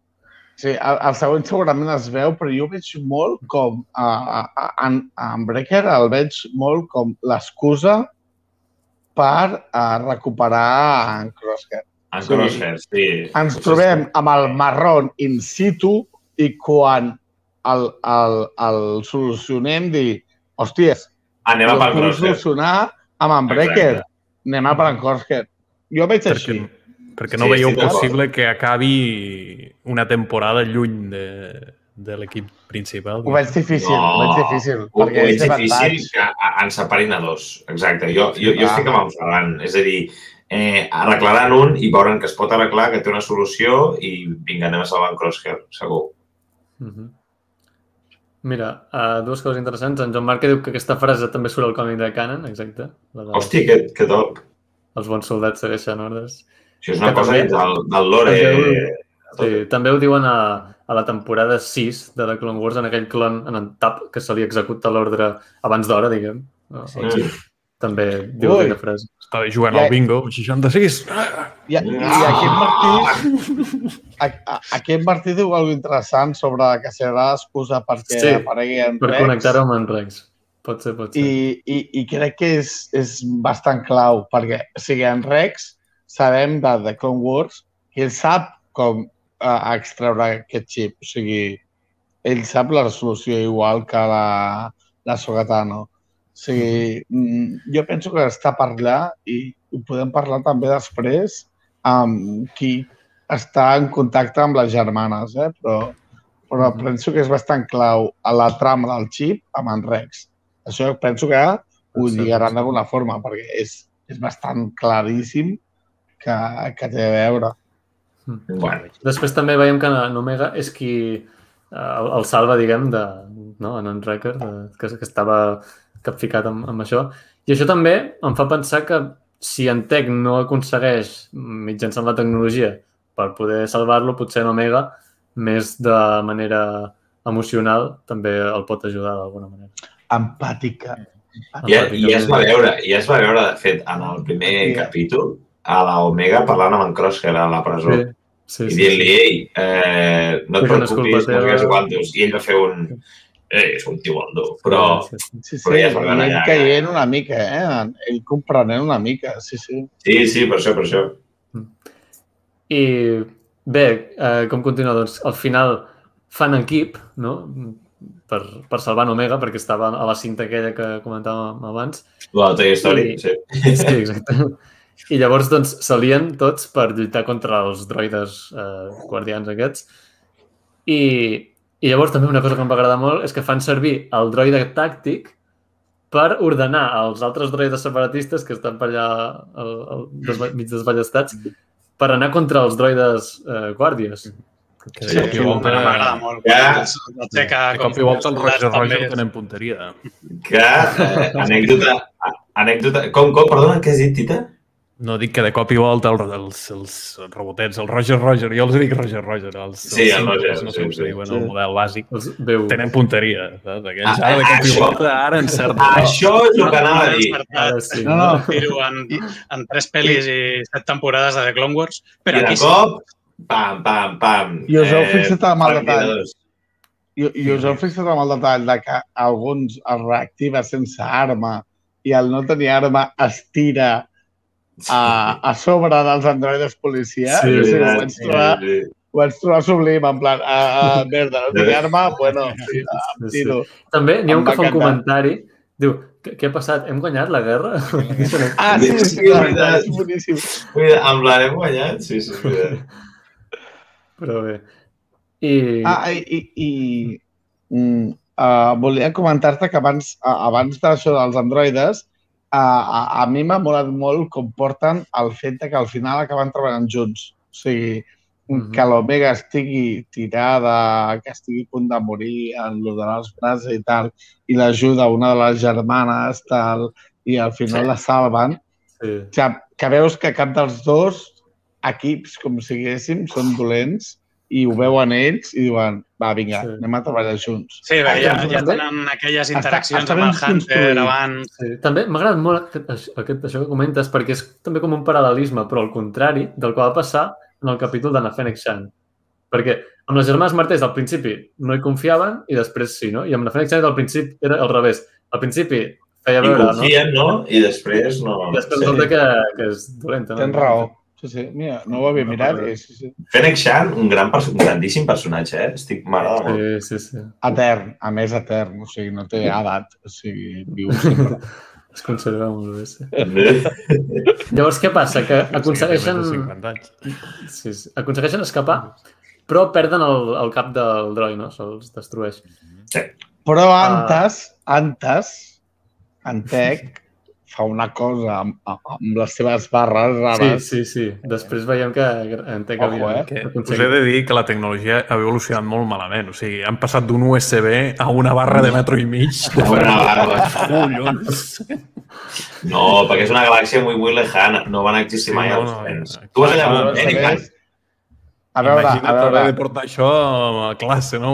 Sí, el, el següent segurament es veu, però jo veig molt com a, a, a, en, en Breaker el veig molt com l'excusa per a recuperar en Crosshair. En Sí. Crosshair, sí. Ens trobem amb el marrón in situ i quan el, el, el solucionem dir, hòsties, Anem a ho pel Crosshair. solucionar amb en Breaker. Exacte. Anem a per en Crosshair. Jo veig Perquè, així. perquè no Sí, veieu d'acord. possible que acabi una temporada lluny de, de l'equip principal. Ho veig difícil, No, ho veig difícil. Ho, ho perquè veig és de difícil que ens separin a dos. Exacte. Jo, jo, jo Ah. estic amb en Ferran. És a dir, eh, arreglaran un i veuran que es pot arreglar, que té una solució i vinga, anem a salvar en Crosshair, segur. Mhm. Mira, uh, dues coses interessants. En Joan Marc que diu que aquesta frase també surt al còmic de Canon, exacte. La de Hosti, que, que top. Els bons soldats segueixen ordres. Això és una Que cosa també- del, del lore. Es veu- Sí, també ho diuen a, a la temporada 6 de The Clone Wars, en aquell clon, en en Tap, que se li executa l'ordre abans d'hora, diguem. El Sí. També diu Ui. aquella frase. Estava jugant Ja- al bingo, 66. I, i aquest Martí, a, a, aquest Martí diu alguna interessant sobre que serà l'excusa perquè Sí, aparegui en Per Rex. connectar-ho amb en Rex. Pot ser, pot ser. I, i, I crec que és, és bastant clau, perquè, o sigui, en Rex sabem de The Clone Wars que ell sap com uh, extreure aquest xip. O sigui, ell sap la resolució igual que la, la Sogatano. O sigui, mm, jo penso que està per allà i ho podem parlar també després amb qui està en contacte amb les germanes, eh? però, però penso que és bastant clau a la trama del xip amb en Rex. Això penso que ho lligaran d'alguna forma, perquè és, és bastant claríssim que, que té a veure. Bueno, Després també veiem que en Omega és qui eh, el, el salva, diguem, de, no, en en Record, de, que, que estava capficat amb, amb això. I això també em fa pensar que si en Tech no aconsegueix, mitjançant la tecnologia, per poder salvar-lo, potser en Omega, més de manera emocional, també el pot ajudar d'alguna manera. Empàtica. ja, ja es va veure, ja es va veure, de fet, en el primer Sí. capítol, a la Omega parlant amb en Crosshair a la presó. Sí, sí, i sí. dient-li, ei, eh, no et preocupis, no teva." I ell va fer un... Eh, és un tibondo. Però, Sí, sí. Sí, sí, Però ja ell allà, caient una mica, eh? Ell comprenent una mica, sí, sí. sí, sí, per això, per això. I bé, eh, com continua? Doncs al final fan equip, no? Per, per salvar en Omega, perquè estava a la cinta aquella que comentàvem abans. La Toy Story, I- sí. Sí, exacte. I llavors doncs s'alien tots per lluitar contra els droides eh, guardians aquests. I, I llavors també una cosa que em va agradar molt és que fan servir el droide tàctic per ordenar als altres droides separatistes que estan per allà el, el, desva, mig desballestats per anar contra els droides eh, guàrdies. Que, Sí, que, que volta- M'agrada molt. Ja. El Teca, De cop i volta els Roger Roger és- tenen punteria. Que, eh, anècdota, anècdota... Com, com, perdona, què has dit, Tita? No dic que de cop i volta el, els, els robotets, el Roger Roger, jo els dic Roger Roger, els, Sí, els el Roger, no sí, sé com sí. se diuen, Sí. el model bàsic, els veu... tenen punteria, saps? Aquells Ah, ara de cop i això- volta, ara encerten. Això és el que anava a dir. Ara sí, No, no. Dir-ho en, en tres pel·lis i set temporades de The Clone Wars, I però de aquí sí. cop, pam, pam, pam. I us heu fixat en el detall? I, i us heu fixat amb el detall de que alguns es reactiva sense arma i el no tenir arma es tira a, a sobre dels androides policia? Sí, o sigui, ho, vaig sí, trobar, sí. ho vaig trobar sublim, en plan, a, a, merda, no tinc arma? Bueno, sí, em Sí, sí. tiro. També n'hi ha un que fa un comentari, diu, què, què ha passat? Hem guanyat la guerra? Ah, sí, sí, Sí, sí, clar, veritat. és boníssim. Mira, amb la hem guanyat? Sí, sí, és veritat. Però bé. I... Ah, i, i, i mm, uh, volia comentar-te que abans, uh, abans d'això dels androides, uh, a, a mi m'ha molat molt com porten el fet de que al final acaben treballant junts. O sigui, Mhm. que l'Omega estigui tirada, que estigui a punt de morir en lo de les brases i tal, i l'ajuda una de les germanes, tal, i al final Sí. la salven. Sí. O sigui, que veus que cap dels dos equips, com si diguéssim, són dolents i ho veuen ells i diuen, va, vinga, Sí. anem a treballar junts. Sí, bé, ja, ja tenen aquelles està- interaccions està amb ben el Hunter abans. Sí. També m'ha agradat molt aquest, això- aquest, això que comentes perquè és també com un paral·lelisme, però al contrari del que va passar en el capítol de Fennec Shan. Perquè amb les germanes Martès al principi no hi confiaven i després sí, no? I amb la Fènix Janet al principi era al revés. Al principi feia I veure, no? confien, no? I després no... I després resulta que, que és dolenta, no? Tens raó. Sí, sí. Mira, no ho havia No, mirat. no. i Sí, sí. Fennec Shan, un, gran un grandíssim personatge, eh? Estic m'agrada molt. Sí, sí, sí. Etern, a més etern, o sigui, no té edat, o sigui, viu sempre. Es conserva molt bé, sí. Llavors, què passa? Que aconsegueixen, Sí, té més de 50 anys. sí, sí, aconsegueixen escapar, però perden el, el cap del droi, no? Se'ls destrueix. Però Ah. antes, antes, en Tec fa una cosa amb, amb les seves barres Sí, rares. sí, sí. Després veiem que entenc que Ojo, eh? Que us he de dir que la tecnologia ha evolucionat molt malament. O sigui, han passat d'un USB a una barra de metro i mig. De Una barra. Collons! No, perquè és una galàxia muy, muy lejana. No van existir mai Sí, no, els no, no. Tu vas allà amb un A veure, Imagina't a haver veure, de portar això a classe, no?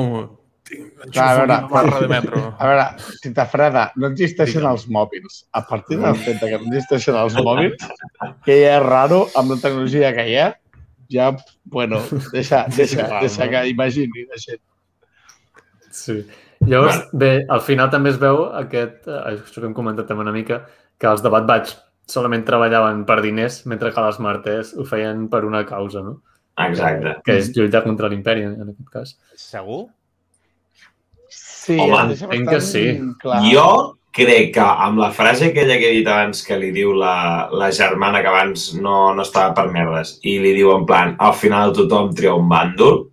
Tinc, Clar, a veure, una barra de metro. a veure, Tita Freda, no existeixen Digue'm. els mòbils. A partir del fet de que no existeixen els mòbils, que ja és raro amb la tecnologia que hi ha, ja, bueno, deixa, deixa, deixa no? que imagini la gent. Sí. Llavors, bé, al final també es veu aquest, eh, això que hem comentat també una mica, que els de Bad Batch solament treballaven per diners, mentre que les Martes ho feien per una causa, no? Exacte. Que és lluitar contra l'imperi, en aquest cas. Segur? Sí, Home, entenc que sí. Clar. Jo crec que amb la frase aquella que he dit abans que li diu la, la germana que abans no, no estava per merdes i li diu en plan, al final tothom tria un bàndol,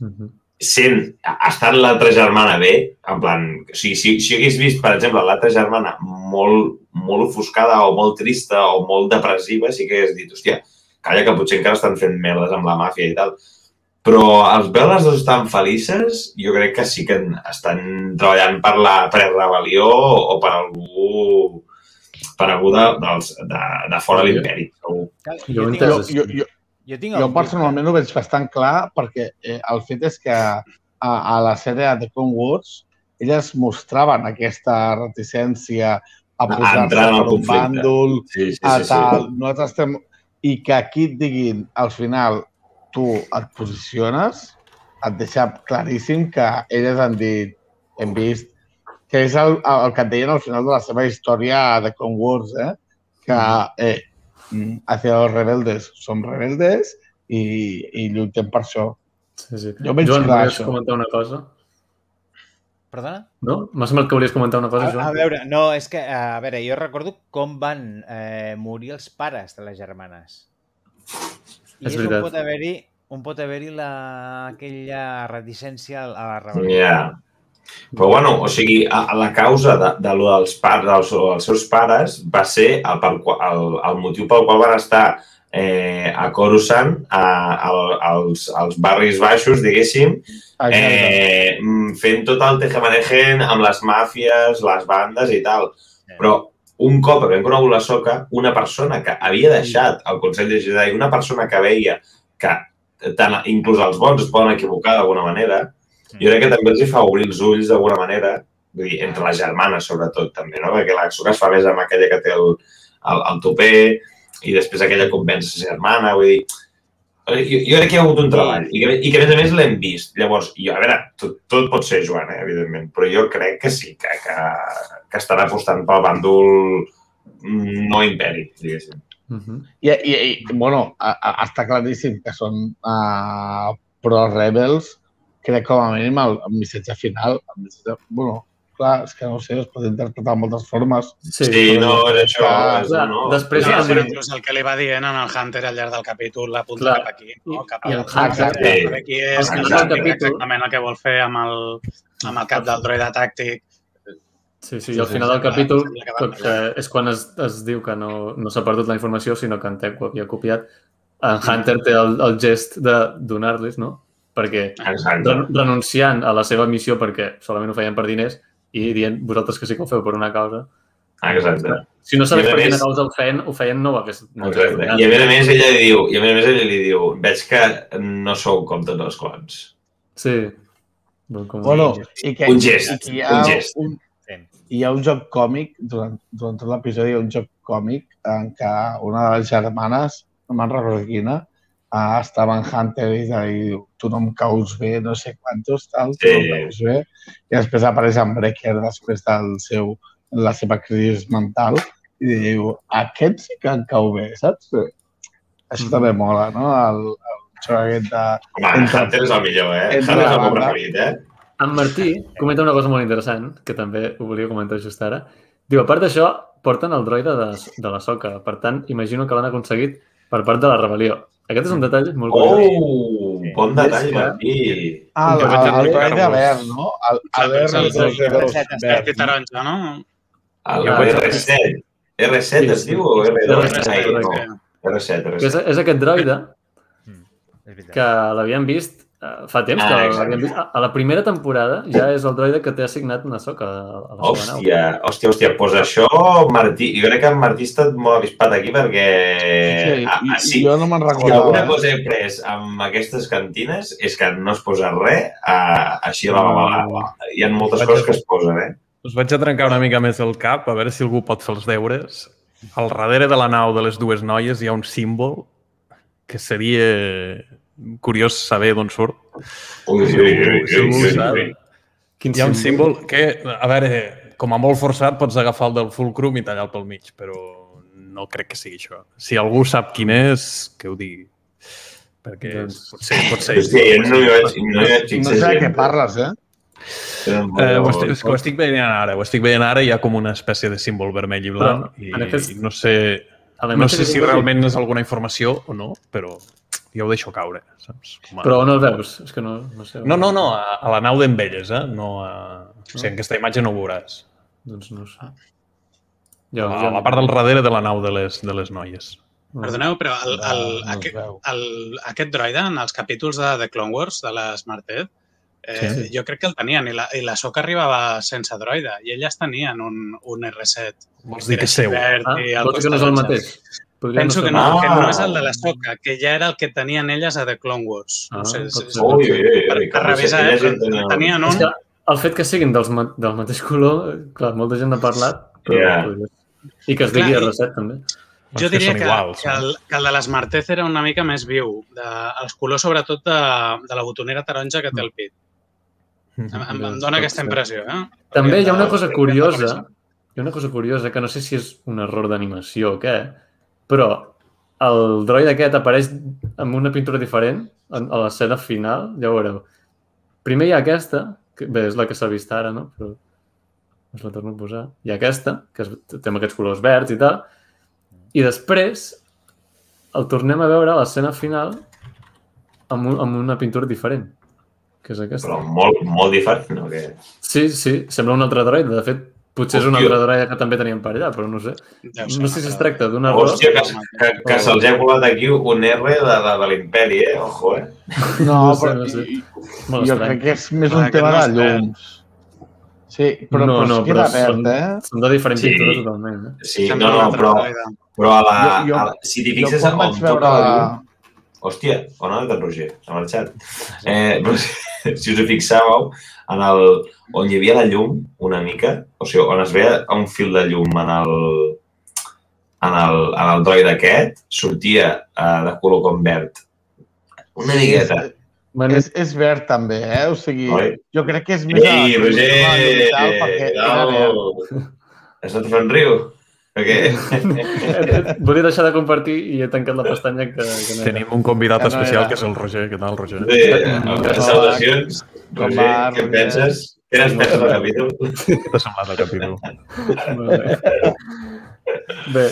Mhm. sent, estant l'altra germana bé, en plan, o sigui, si, si hagués vist, per exemple, l'altra germana molt, molt ofuscada o molt trista o molt depressiva, sí que hagués dit, hòstia, calla que potser encara estan fent merdes amb la màfia i tal. Però els veure les dues tan felices, jo crec que sí que estan treballant per la prerebel·lió o per algú per algú de, dels, de, de fora de l'imperi, Jo Jo. Jo, jo, jo, jo tinc jo personalment ho veig bastant clar perquè eh, el fet és que a, a la sèrie de Clone Wars elles mostraven aquesta reticència a posar-se en un bàndol, Sí, sí, a sí, sí. tal. Nosaltres estem... I que aquí et diguin, al final, tu et posiciones, et deixa claríssim que elles han dit, hem vist, que és el, el que et deien al final de la seva història de Clone Wars, eh? que eh, hacia los rebeldes som rebeldes i, i lluitem per això. Sí, sí. Jo veig Joan, clar, volies això. comentar una cosa? Perdona? No? M'ha semblat que volies comentar una cosa, A, a Joan. veure, no, és que, a veure, jo recordo com van eh, morir els pares de les germanes. I És és, on veritat. pot haver-hi on pot haver-hi la, aquella reticència a la rebel·lió. Ja. Però bueno, o sigui, a, a la causa de, de lo dels, pares, dels, dels seus pares va ser el, qual- el, el motiu pel qual van estar eh, a Coruscant, a, a, als, als barris baixos, diguéssim, eh, mm, fent tot el tejemanejen amb les màfies, les bandes i tal. Però un cop havent conegut la soca, una persona que havia deixat el Consell de Jedi, una persona que veia que tant, inclús els bons es poden equivocar d'alguna manera, jo crec que també els hi fa obrir els ulls d'alguna manera, vull dir, entre les germanes sobretot també, no? perquè la soca es fa més amb aquella que té el, el, el topé i després aquella convença sa germana, vull dir, jo, jo crec que hi ha hagut un treball i que, i que a més a més l'hem vist. Llavors, jo, a veure, tot, tot pot ser Joan, eh, evidentment, però jo crec que sí, que, que, que estan apostant pel bàndol mm, no imperi, diguéssim. Mhm. I, i, i bueno, a, a, està claríssim que són uh, pro-rebels, crec com a mínim el, el missatge final. El missatge, bueno, clar, és que no ho sé, es pot interpretar de moltes formes. Sí, Sí, no, és això. Clar, És, clar, no, després ja, però sí. inclús el que li va dient en el Hunter al llarg del capítol apunta Clar. cap aquí, no? Cap I el Hunter- Exacte. Aquí és del capítol- exactament el que vol fer amb el, amb el cap del droide tàctic. Sí, sí, i al final del capítol, que és quan es, es diu que no, no s'ha perdut la informació, sinó que en Tech ho havia copiat, en Hunter té el, el gest de donar-los, no? Perquè Exacte. ren- renunciant a la seva missió perquè solament ho feien per diners i dient vosaltres que sí que ho feu per una causa. Exacte. Si no sabés per quina causa ho feien, ho feien no ho hagués... No Exacte. I a més a més ella li diu, i a més a més ella li diu, veig que no sou com tots els clons. Sí. Bueno, i que, Un gest, i que hi ha un gest. Un. Hi ha un joc còmic, durant, durant tot l'episodi hi ha un joc còmic en què una de les germanes, no me'n recordo quina, ah, estava en Hunter i, diu, tu no em caus bé, no sé quantos, tal, tu Sí. no em caus bé. I després apareix en Breaker després del seu, la seva crisi mental i diu, aquest sí que em cau bé, saps? Això també mola, no? El, el xoc aquest de... Home, Entre- Hunter és el millor, eh? Hunter és el meu preferit, eh? En Martí comenta una cosa molt interessant, que també ho volia comentar just ara. Diu, a part d'això, porten el droide de, de la soca. Per tant, imagino que l'han aconseguit per part de la rebel·lió. Aquest és un detall molt curiós. Oh, bon detall, Martí. Ah, el, el, el droide verd, no? El, el R2 R7 verd. i taronja, no? El Ja, R7. R7 es diu o R2? R7, Ai, no. correcte. R7, Que és, R7. és aquest droide que l'havíem vist fa temps, Ah, que exacte. l'havíem vist. A, a la primera temporada ja és el droide que té assignat una soca a, a la. Hòstia, hòstia, hòstia, doncs això, Martí, jo crec que en Martí estat molt avispat aquí perquè... Sí, ah, ah, i, sí, jo no me'n Si recordava. alguna eh? cosa he pres amb aquestes cantines és que no es posa res uh, així a la babalada. Hi ha moltes Vaig coses a- que es posen, eh? Us vaig a trencar una mica més el cap, a veure si algú pot fer els deures. Al darrere de la nau de les dues noies hi ha un símbol que seria curiós saber d'on surt. Ui, ui, ui, ui, Si algú ui, sap. ui. Quin Hi ha un símbol que, a veure, com a molt forçat pots agafar el del fulcrum i tallar pel mig, però no crec que sigui això. Si algú sap quin és, que ho digui. Perquè Doncs- potser, potser... Sí, no hi vaig, no hi vaig No sé de què parles, eh? Eh, ho, estic, és que ho estic veient ara, ho estic veient ara i hi ha com una espècie de símbol vermell i blanc Però, i, aquest- i no sé, no sé si realment és alguna informació o no, però jo ho deixo caure, saps? Com a... Però on el veus? És que no, no sé. No, no, no, a, a la nau d'en Velles, eh? No a... O sigui, en aquesta imatge no ho veuràs. Doncs no ho sé. A la part del darrere de la nau de les, de les noies. Perdoneu, però el, el, No es aquest, el, aquest droide, en els capítols de The Clone Wars, de la Smartet, eh, Sí. jo crec que el tenien, i la, i la Soca arribava sense droide, i elles tenien un, un R7. Vols dir que és seu? Ah, vols dir que no és el mateix? Podria Penso ser que no, Ah. que no és el de la Soca, que ja era el que tenien elles a The Clone Wars. Ah, No sé, és- ser. Ui, ui, ui, per, ui, per revisar, eh? tenien És un... que el fet que siguin dels, del mateix color, eh, clar, molta gent n'ha parlat, però ser. I que es digui Clar, i- R7 també. Jo diria que, iguals, que, no? el, que el de l'Smartez era una mica més viu. De, els colors, sobretot, de, de la botonera taronja que té el pit. Em, em, em dóna aquesta impressió, eh? També hi ha una cosa curiosa, hi ha una cosa curiosa que no sé si és un error d'animació o què, però el droid aquest apareix amb una pintura diferent en- a l'escena final, ja ho veureu. Primer hi ha aquesta, que bé, és la que s'ha vist ara, no? Però us la torno a posar. Hi ha aquesta, que és, té amb aquests colors verds i tal, i després el tornem a veure a l'escena final amb, un, amb una pintura diferent, que és aquesta. Però molt, molt diferent, no? Que... Sí, sí, sembla un altre droid. De fet, potser és un Hòstia. altre droid que també teníem per allà, però no sé. No un sé si es tracta d'un error. Hòstia, que, que, que se'ls ha colat aquí un R de, de, de l'imperi, eh? Ojo, eh? No, No sé, però no sé. i- jo estrany. crec que és més un tema no de llums. Sí, però, no, però no, es queda però verd, són, eh? són de diferent Sí. pintura totalment. Eh? Sí, Sembla no, no, però, però a la, Jo- jo- a la, si t'hi fixes vaig toca veure... la llum... Hòstia, on ha anat en Roger? S'ha marxat. Eh, si us hi fixàveu, en el, on hi havia la llum una mica, o sigui, on es veia un fil de llum en el, en el, en el droid aquest, sortia eh, de color com verd. Una miqueta. Bueno, És, és verd també, eh? O sigui, Oi? jo crec que és més... Ei, Roger! No! Has anat fent riu? Perquè... volia deixar de compartir i he tancat la pestanya que, que no era. Tenim un convidat Que no especial era. que és el Roger. Què tal, Roger? Bé, eh, salutacions. Com Roger, va, què Roger? en penses? Què n'has pensat del capítol? Què t'ha semblat el capítol? Molt bé. Bé,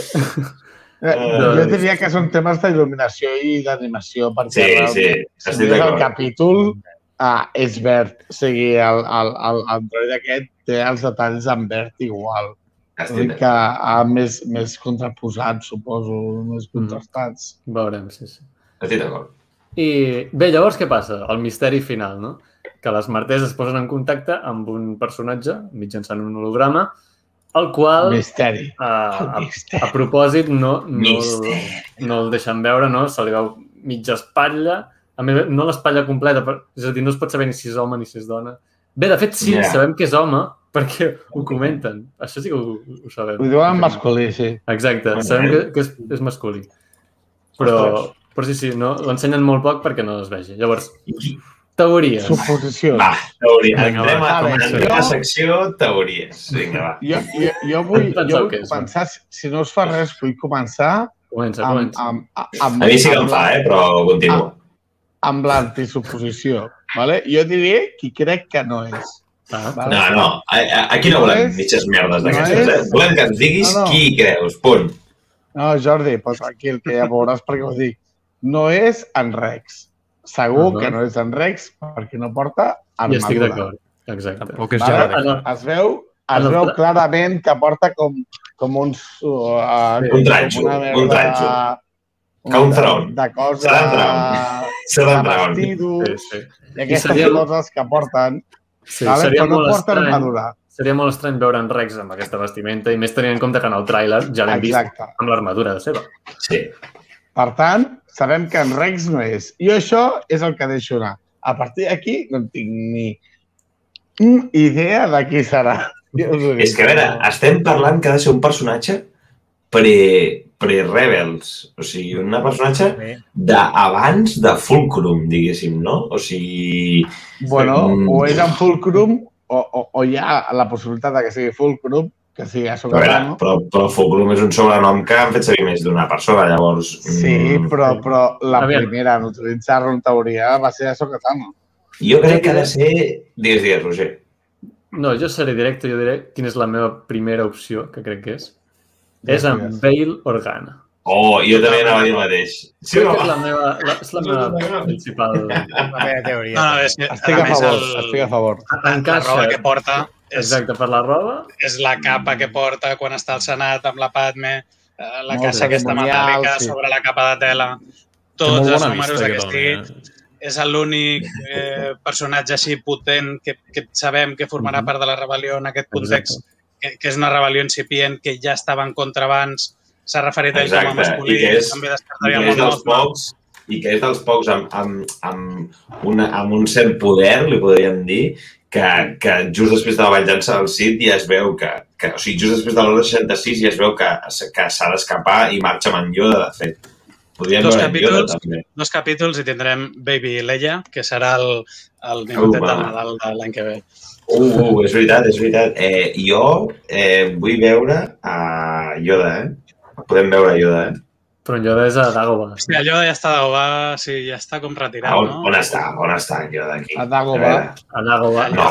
Eh, jo diria que són temes d'il·luminació i d'animació, perquè Sí, realment, sí, si el d'acord. capítol, ah, és verd. O sigui, el, el, el, el droid aquest té els detalls en verd igual. Estic que ha més, més contraposat, suposo, més Mm. contrastats. veurem, sí, sí. Estic d'acord. I bé, llavors què passa? El misteri final, no? Que les martes es posen en contacte amb un personatge mitjançant un holograma, el qual, Misteri. a, a, Misteri. a propòsit, no, no, Misteri. no el deixen veure, no? Se li veu mitja espatlla, a més, no l'espatlla completa, per, és a dir, no es pot saber ni si és home ni si és dona. Bé, de fet, sí, Ja. sabem que és home, perquè ho comenten. Això sí que ho, ho sabem. Ho diuen en masculí, sí. Exacte, sabem bé. que, que és, és masculí. Però, Ostres. Però sí, sí, no, l'ensenyen molt poc perquè no es vegi. Llavors, I- teories. Suposicions. Va, teoria. Vinga, Entrem, va, a, a la secció teories. Vinga, va. Jo, jo, jo vull, jo vull començar, si- si no us fa res, vull començar Comença, amb, comença. amb, amb, A mi sí que em amb, fa, eh? però continua. amb l'antisuposició. Vale? Jo diré qui crec que no és. Ah, Vale? No, no, aquí no No volem és- mitges merdes no d'aquestes, eh? és- Volem que ens diguis No, no. qui creus, punt. No, Jordi, pues tranquil, que ja veuràs per què ho dic. No és en Rex. Segur Uh -huh. que no és en Rex perquè no porta I armadura. estic d'acord. Exacte. Tampoc és Vale? No. Es veu, es veu tra- clarament que porta com, com uns... Uh, Sí. com, Un tranxo, com una un tranxo. Que un de- tron. De cosa... Serà un tron. Serà un tron. Sí, sí. i aquestes seria- coses que porten, sí vale? seria, no molt porta estrany, armadura. seria molt estrany veure en Rex amb aquesta vestimenta i més tenint en compte que en el tràiler ja l'hem vist amb l'armadura de seva. Sí. Per tant, sabem que en Rex no és. I això és el que deixo anar. A partir d'aquí no tinc ni idea de qui serà. És que, a veure, estem parlant que ha de ser un personatge pre- pre-Rebels. o sigui, un personatge d'abans de Fulcrum, diguéssim, no? O sigui, Bueno, o és en Fulcrum o, o, o hi ha la possibilitat de que sigui Fulcrum, que sigui a a veure, Socarano. però, però Fulcrum és un sobrenom que han fet servir més d'una persona, llavors... Sí, mm, però, però la Aviam. primera en utilitzar-lo en teoria va ser a Socarano. Jo crec que ha de ser... Digues, digues, Roger. No, jo seré directe, jo diré quina és la meva primera opció, que crec que és. És amb. Bale Organa. Oh, jo també anava a dir el mateix. Sí, Crec o que és no? la meva, la, és la meva principal... la meva teoria. No, no, és que, Estic a més, favor, el- estic a favor. la Encaixa. roba que porta Exacte, per la roba, és la capa que porta quan està al Senat amb la Padme, eh, la Molt caixa aquesta metàl·lica sí. sobre la capa de tela. Tots els números d'aquest estic. És l'únic eh, personatge així potent que, que sabem que formarà Mhm. part de la rebel·lió en aquest context, que, que és una rebel·lió incipient que ja estava en contra abans, s'ha referit a ell com a masculí, i que és- també I descartaria que és molt dels pocs i que és dels pocs amb, amb, amb, una, amb un cert poder, li podríem dir, que, que just després de la venjança del Cid ja es veu que, que o sigui, just després de l'hora 66 ja es veu que, que s'ha d'escapar i marxa amb en Yoda, de fet. Podríem Dos Yoda, capítols. també. Dos capítols i tindrem Baby Leia, que serà el, el minutet Home. del Nadal de l'any que ve. Uh, uh, és veritat, és veritat. Eh, jo eh, vull veure a Yoda, eh? Podem veure a Yoda, eh? Però en Yoda és a Dagobah. Hòstia, allò ja està, va, sí, ja està com retirat, on, no? on està? On està en Yoda aquí? A Dagobah. A Dagobah. No,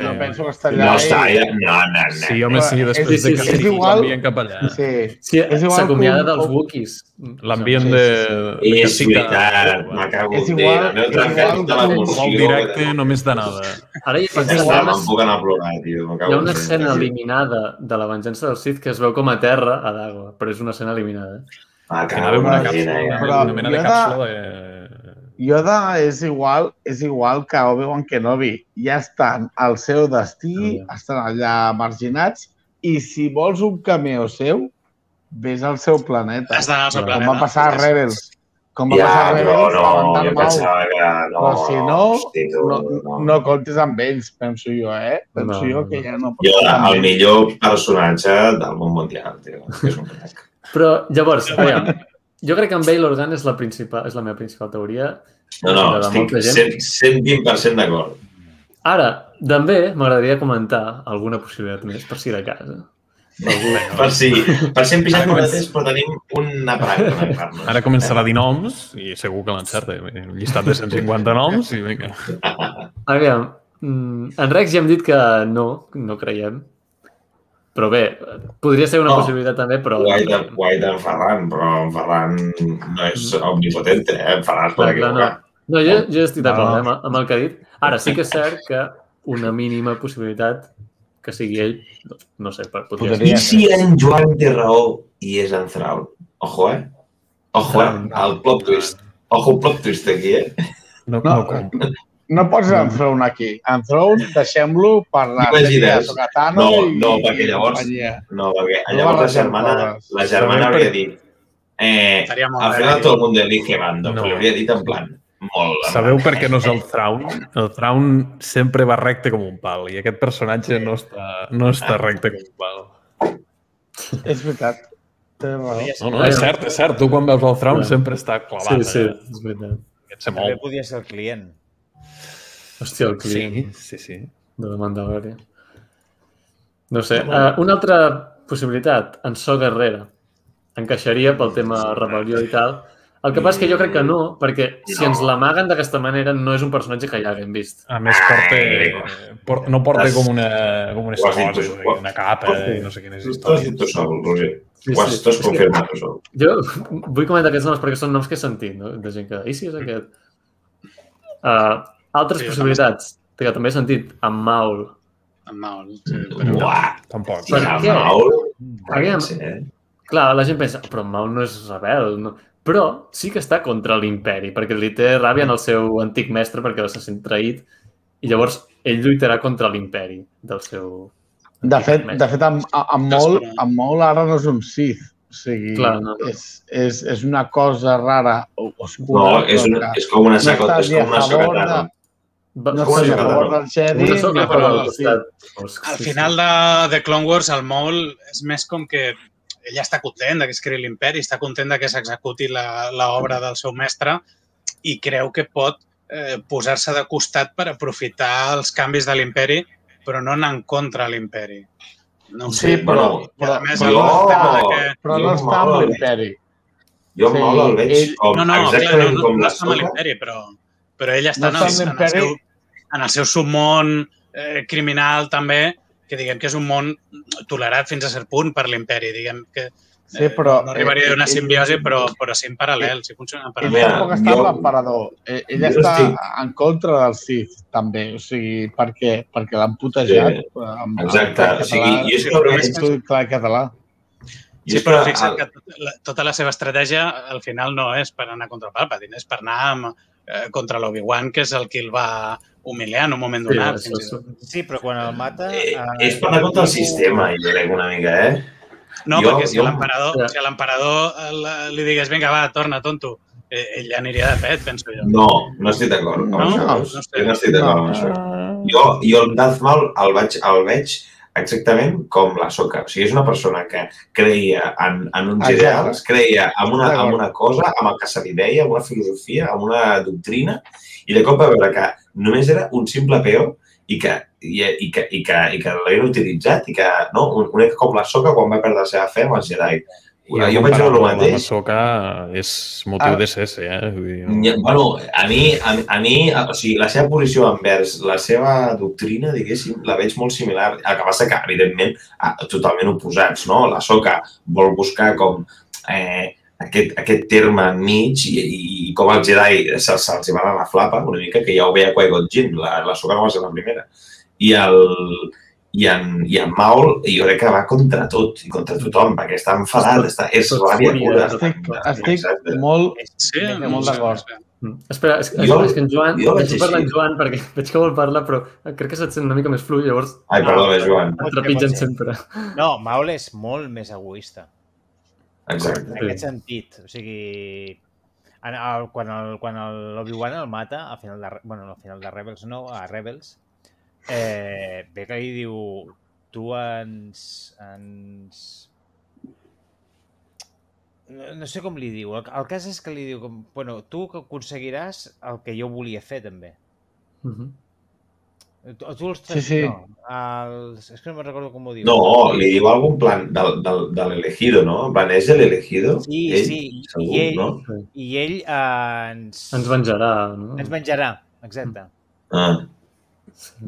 no penso que està allà. No està, i- ja, no, no, no. Sí, home, sí, És- després sí, de sí, que l'envien cap allà. Sí, Sí, És igual s'acomiada dels Wookiees. L'ambient Sí, de... sí, de És veritat, m'acabo És de... igual- El meu és trencat igual de que un l'emoció. Molt directe, només de nada. Ara hi ha, me'n puc anar a plorar, tio. hi ha una escena eliminada de la venjança del Sith que es veu com a terra a Dagobah, però és una escena eliminada. Que anava amb una càpsula, una, Però una mena de càpsula de... Yoda és igual, és igual que Obi-Wan Kenobi. Ja estan al seu destí, Ah, estan allà marginats, i si vols un cameo seu, vés al seu planeta. Has d'anar al seu Com Com planeta. va passar a Rebels. Com va Ja, passar a Rebels, no, van jo pensava que no. Però si no, hosti, tu, No, no comptes amb ells, penso jo, eh? Penso No, jo que no. ja no Jo, el millor personatge del món mundial, tio. És un crac. Però, llavors, aviam, jo crec que en Bail Organ és la, principal, és la meva principal teoria. No, no, estic molta gent. 100, 120% d'acord. Ara, també m'agradaria comentar alguna possibilitat més, per si de casa. Algú... Per si, per si hem pixat un mateix, però tenim per agafar-nos. Ara començarà a dir noms i segur que l'encerta. Un llistat de 150 noms i vinga. Aviam, mm, en Rex ja hem dit que no, no creiem. Però bé, podria ser una No. possibilitat també, però... Ho ha dit en Ferran, però en Ferran no és omnipotente, eh? En Ferran es pot equivocar. No, jo, jo estic d'acord No. eh, amb, amb el que ha dit. Ara, sí que és cert que una mínima possibilitat que sigui ell, doncs, no sé, per, podria Podria. I si en Joan té raó i és en Thrawn? Ojo, eh? Ojo, eh? El plot twist. Ojo, el plot twist aquí, eh? No, No. no. No pots en Throne aquí. En Throne deixem-lo per la T'imagines? Sokatano No, i, no, perquè llavors- companyia. No, perquè No llavors la barregem germana, la germana hauria dit eh, final eh? tot el mundo elige bando, No. però hauria dit en plan molt... Sabeu per què no és el Thrawn? El Thrawn sempre va recte com un pal i aquest personatge no està, no està recte com un pal. És veritat. No, no, és cert, és cert. Tu quan veus el Thrawn Clar. sempre està clavat. Sí, sí, eh? és veritat. També podia ser el client. Hòstia, el client Sí, sí, sí. de la Mandalorian. No sé. Uh, una altra possibilitat, en So Guerrera. Encaixaria pel tema rebel·lió i tal. El que passa és que jo crec que no, perquè si No. ens l'amaguen d'aquesta manera no és un personatge que ja haguem vist. A més, porta, por, no porta Has- com una, com una ho has i una capa, Sí. i no sé quines Tu has històries. dit tu sol, Roger. Ho has, has confirmat tu sol. Jo vull comentar aquests noms perquè són noms que he sentit, no? de gent que... I si és aquest? Uh, altres Sí, possibilitats que també he sentit, amb Maul. Amb Maul, sí, però... Uah, Tampoc. Per tira, què? Maul. Aviam. Sí, eh? Clar, la gent pensa, però en Maul no és rebel, no? però sí que està contra l'imperi, perquè li té ràbia en el seu antic mestre perquè se sent traït i llavors ell lluitarà contra l'imperi del seu... De fet, de fet amb, amb, Maul, amb Maul ara no és un Sith. O sigui, Clar, no. és, és, és una cosa rara, o- No, oscura. és, però una, és com una, no saco, és com una. Va, no està a favor del Jedi a favor al del final de, de Clone Wars, el Maul és més com que ell està content que es creï l'imperi, està content que s'executi la- l'obra del seu mestre i creu que pot eh, posar-se de costat per aprofitar els canvis de l'imperi, però no anar en contra de l'imperi. No Sí, sé, però, a més, tema de que... però no està amb l'imperi. Jo Sí, Maul el veig ell- com No, no, clar, exactament no, com no, no la està amb soca. l'imperi, però, però ell està No en, està el, amb en, el l'imperi. seu, en el seu submón eh, criminal també, que diguem que és un món tolerat fins a cert punt per l'imperi, diguem que Sí, però... no arribaria a una ell- simbiosi, però, però sí en paral·lel, sí funciona en Ell paral·lel. Mira, tampoc està jo- l'emperador. Ell, ell jo està estic- en contra del Sith, també. O sigui, perquè, perquè l'han putejat. Sí, amb, exacte. amb O sigui, i és sí, que tu clar català. i Sí, però fixa't que tota la, tota la seva estratègia al final no és per anar contra el Palpatine, és per anar amb, eh, contra l'Obi-Wan, que és el que el va humiliar en un moment Sí, donat. i tot. és- Sí, però quan el mata... Eh, eh, és per anar contra el sistema, jo crec, una mica, eh? No, Jo- perquè si jo- l'emperador si a l'emperador eh, li digués vinga, va, torna, tonto, eh, ell ja aniria de pet, penso jo. No, no estic d'acord amb No? això. No sé. Jo no estic d'acord amb això. Jo, jo el Darth Maul el veig, el veig exactament com la Soca. O sigui, és una persona que creia en, en uns Exacte. ideals, creia en una, en una cosa, amb el que se li deia, amb una filosofia, amb una doctrina, i de cop va veure que només era un simple peó i que, i, i que, i que, i que l'havien utilitzat i que, no, un- una com la Soca quan va perdre la seva fe amb els Jedi. Jo vaig veure el La mateix. Masoka és motiu Ah. de cese, eh? Vull dir, Ni- Bueno, a mi, a, a mi o sigui, la seva posició envers la seva doctrina, diguéssim, la veig molt similar. El que passa que, evidentment, a, totalment oposats, no? La Soca vol buscar com eh, aquest, aquest terme enmig i, i, i com els Jedi se'ls se, se van a la flapa una mica, que ja ho veia Qui-Gon Jinn, la, la Soca no va ser la primera. I el, i en, i en Maul, jo crec que va contra tot i contra tothom, perquè està enfadat, està, és tot ràbia fúria, pura. Estic, estic Exacte. molt... Sí, molt d'acord. Mm. Espera, és, Jo- és que en Joan, jo vaig parlar en. Joan perquè veig que vol parlar, però crec que se't sent una mica més fluid, llavors Ai, perdó, Joan. et trepitgen sempre. No, Maul és molt més egoista. Exacte. En aquest sentit. O sigui, en el, quan el- quan el- l'Obi-Wan el mata, al final de, bueno, no, al final de Rebels no, a Rebels, eh, ve que li diu tu ens... ens... No, no sé com li diu. El, el cas és que li diu, com, bueno, tu que aconseguiràs el que jo volia fer, també. Mhm. Tu, els Sí, sí. No, els, és que no me'n recordo com ho diu. No, li diu algun plan del, del, de l'elegido, no? En plan, és l'elegido? Sí, ell, sí, i Segur, ell- no? I ell eh, ens... Ens venjarà, no? Ens menjarà, exacte. Ah,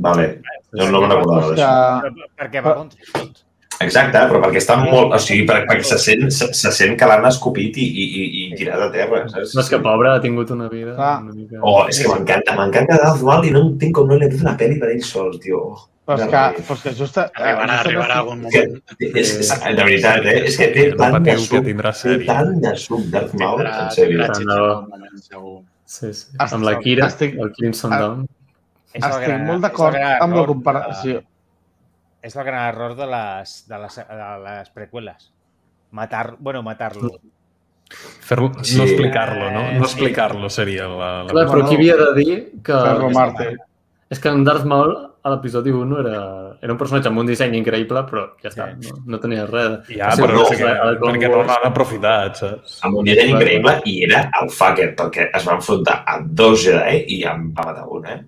vale. Jo no me'n recordava d'això. perquè va contra tot. Exacte, però perquè està molt... O sigui, per- perquè se sent, se, se sent que l'han escopit i, i, i, i tirat a terra, saps? No és que pobre ha tingut una vida Clar. una mica... Oh, és que m'encanta, m'encanta Darth Maul i no entenc com no li ha fet una pel·li per ell sol, tio. Oh, però és que, però és que just... Arribarà, just arribarà algun És que, moment. és, és, de veritat, eh? És que té no tant de suc, tindrà té tant de suc Darth Maul, Tindrà, en sèrio. moment. Sí, sí. Estic- Amb la Kira, estic- el Crimson ah, Dawn. Estic molt d'acord amb la comparació. És el gran error de les, de les, de les preqüeles. Matar, bueno, matar-lo. Fer-lo, Sí. no explicar-lo, no? Eh, No sí. explicar-lo seria la... la... Clar, però aquí havia de dir que... Ferro Marte. És que en Darth Maul a l'episodi 1 era, era un personatge amb un disseny increïble, però ja està, Sí. no, no tenia res. Ja, Sí, però no, no sé a- què, a Clone perquè no l'han aprofitat, saps? Amb un disseny increïble i era el fucker, perquè es va enfrontar a dos Jedi i en va matar un, eh?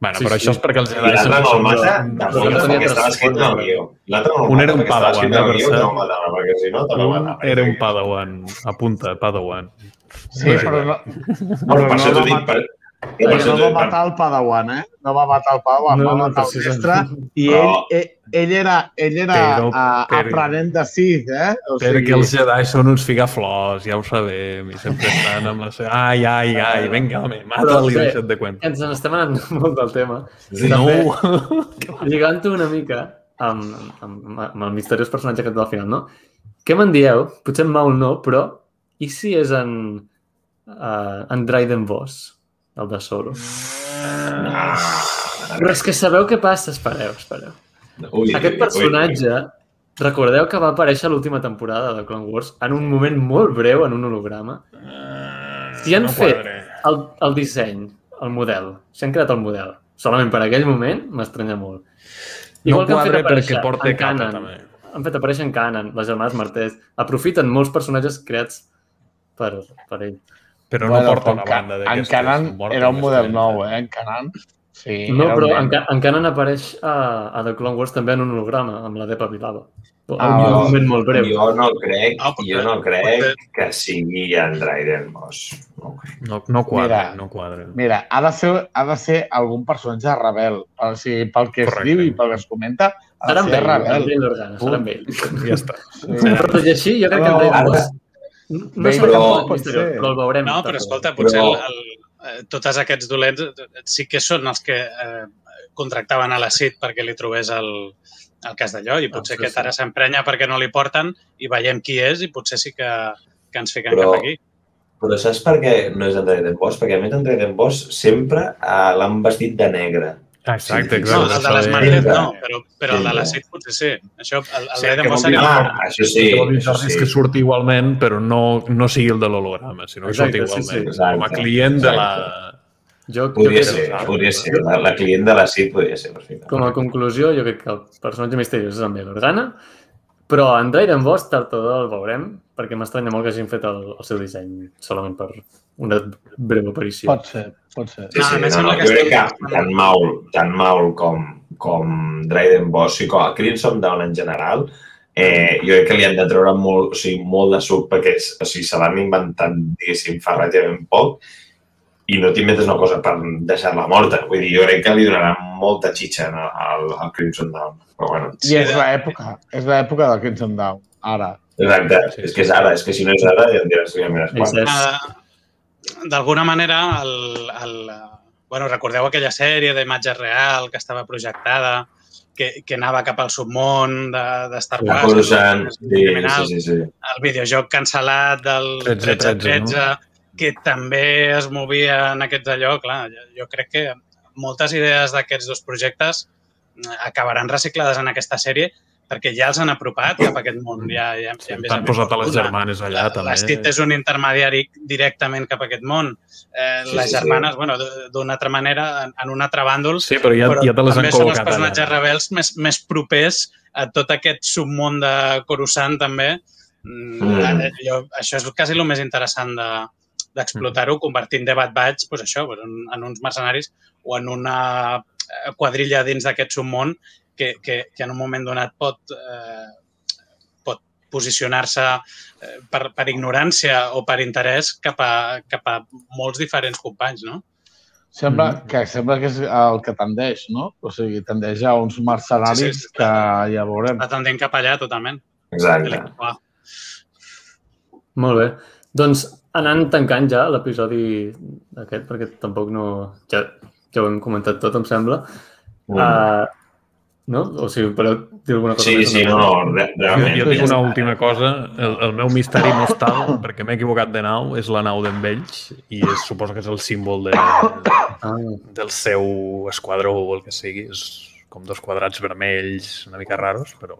Bueno, Sí, però sí. això és perquè els Jedi l'altre no el són- mata són- de no perquè estava escrit en el guió. L'altre no el Un mata era un perquè estava escrit en Padawan, el guió no el matava, perquè si no te lo Un matava. era un Padawan. Apunta, Padawan. Sí, però no, però per això no t'ho dic, per, per això no va per- matar el Padawan, eh? No va matar el Padawan, No, va no, matar el precisament. mestre i Però- ell, ell, ell era, ell era Però- uh, però- aprenent de Sith, eh? O Perquè els Jedi són uns figaflors, ja ho sabem, i sempre estan amb la seva... Ai, ai, ai, vinga, home, mata-li, bé, deixa't de cuenta. Ens n'estem anant molt del tema. Sí. També, lligant-ho una mica amb, amb, amb el misteriós personatge aquest del final, no? Què me'n dieu? Potser en Maul no, però i si és en, uh, en Dryden Voss, el de Solo? Ah, Però és que sabeu què passa? Espereu, espereu. ui, Aquest ui, personatge, recordeu que va aparèixer a l'última temporada de Clone Wars en un moment molt breu, en un holograma? Si han fet el, el disseny, el model, si han creat el model, solament per aquell moment, m'estranya molt. No que han fet aparèixer perquè porta en capa, també. han fet aparèixer en Canon, les germanes Martès, aprofiten molts personatges creats per, per ell. Però no porta una en Ca- banda En d'aquestes. Canan porta era un model nou, eh? En Canan. Sí, No, era un però en, Ca- en Canon apareix a, a The Clone Wars també en un holograma, amb la Depa Bilava. Ah, en un va. moment molt breu. Jo no crec, No, potser- jo no crec que sigui en Dryden Boss. No. No, no quadra, Mira. no quadra. Mira, ha de, ser, ha de ser algun personatge rebel. O sigui, pel que es Correcte. diu i pel que es comenta, ha Serà de ser rebel. amb ell l'organa, serà amb ell. Ja està. Sí. Però tot i així, jo crec que en No, Dryden ara- No Bé, però- però el veurem. No, però escolta, potser Però- el, el, eh, tots aquests dolents eh, sí que són els que eh, contractaven a la CIT perquè li trobés el, el cas d'allò i potser sí, aquest sí. ara s'emprenya perquè no li porten i veiem qui és i potser sí que, que ens fiquem Però- cap aquí. Però saps per què no és en Dryden Boss? Perquè a més en Dryden Boss sempre eh, l'han vestit de negre. Exacte, Sí, No, exacte. el de les és- no, però, però el de la Sí. CIT potser sí. Això, el, el Sí, sí, que de seria dir- Ah, això sí, El que vol dir, això Jordi, és sí. que surti igualment, però no, no sigui el de l'holograma, sinó que surti Exacte, sí, igualment. sí. Com a client de la... Jo, jo Podria crec ser, que- podria ser. La, la client de la CIT podria ser perfecte. Com a conclusió, jo crec que el personatge misteriós és en Bail Organa, però en Dryden Voss tard o el veurem, perquè m'estranya molt que hagin fet el, el seu disseny solament per una breu aparició. Pot ser, pot ser. Sí, No, sí, més no, no, sembla que jo crec que tant Maul, tant Maul com, com Dryden Boss i com a Crimson Dawn en general, eh, jo crec que li han de treure molt, o sigui, molt de suc perquè o sigui, se l'han inventat, diguéssim, fa relativament poc i no t'inventes una cosa per deixar-la morta. Vull dir, jo crec que li donarà molta xitxa no, al, al Crimson Dawn. Però bueno, I és l'època, és l'època del Crimson Dawn, ara. exacte, Sí, és que és ara, és que si no és ara ja em diràs, ja em D'alguna manera, el, el, bueno, recordeu aquella sèrie d'imatge real que estava projectada, que, que anava cap al submón de, de Star Wars, Coruscant, sí, sí, sí, sí. el videojoc cancel·lat del 13-13, 13-13, que també es movia en aquests allò, clar, jo, jo crec que moltes idees d'aquests dos projectes eh, acabaran reciclades en aquesta sèrie perquè ja els han apropat cap a aquest món. Ja, ja, ja hem vist T'han posat a les germanes allà, també. L'Estit és un intermediari directament cap a aquest món. Eh, Sí, les sí, sí. germanes, bueno, d'una altra manera, en, en un altre bàndol, Sí, però ja, però ja te les han també són els personatges allà. rebels més, més propers a tot aquest submón de Coruscant, també. Mm. Mm. Jo, això és quasi el més interessant de d'explotar-ho, convertint de Bad Batch pues això, pues, en, en uns mercenaris o en una eh, quadrilla dins d'aquest submón que, que, que en un moment donat pot, eh, pot posicionar-se eh, per, per ignorància o per interès cap a, cap a molts diferents companys, no? Sembla, Mhm. que, sembla que és el que tendeix, no? O sigui, tendeix a uns mercenaris Sí, sí, sí. que ja veurem. Està tendint cap allà totalment. Exacte. Molt bé. Doncs anant tancant ja l'episodi aquest, perquè tampoc no... Ja, ja ho hem comentat tot, em sembla. Mm. Uh, no? O sigui, voleu dir alguna cosa Sí, més? sí, no, no, re- Jo, realment. jo tinc una última cosa. El, el meu misteri no està, perquè m'he equivocat de nau, és la nau d'en Vells i és, suposo que és el símbol de, Ah, del seu esquadró o el que sigui. És com dos quadrats vermells una mica raros, però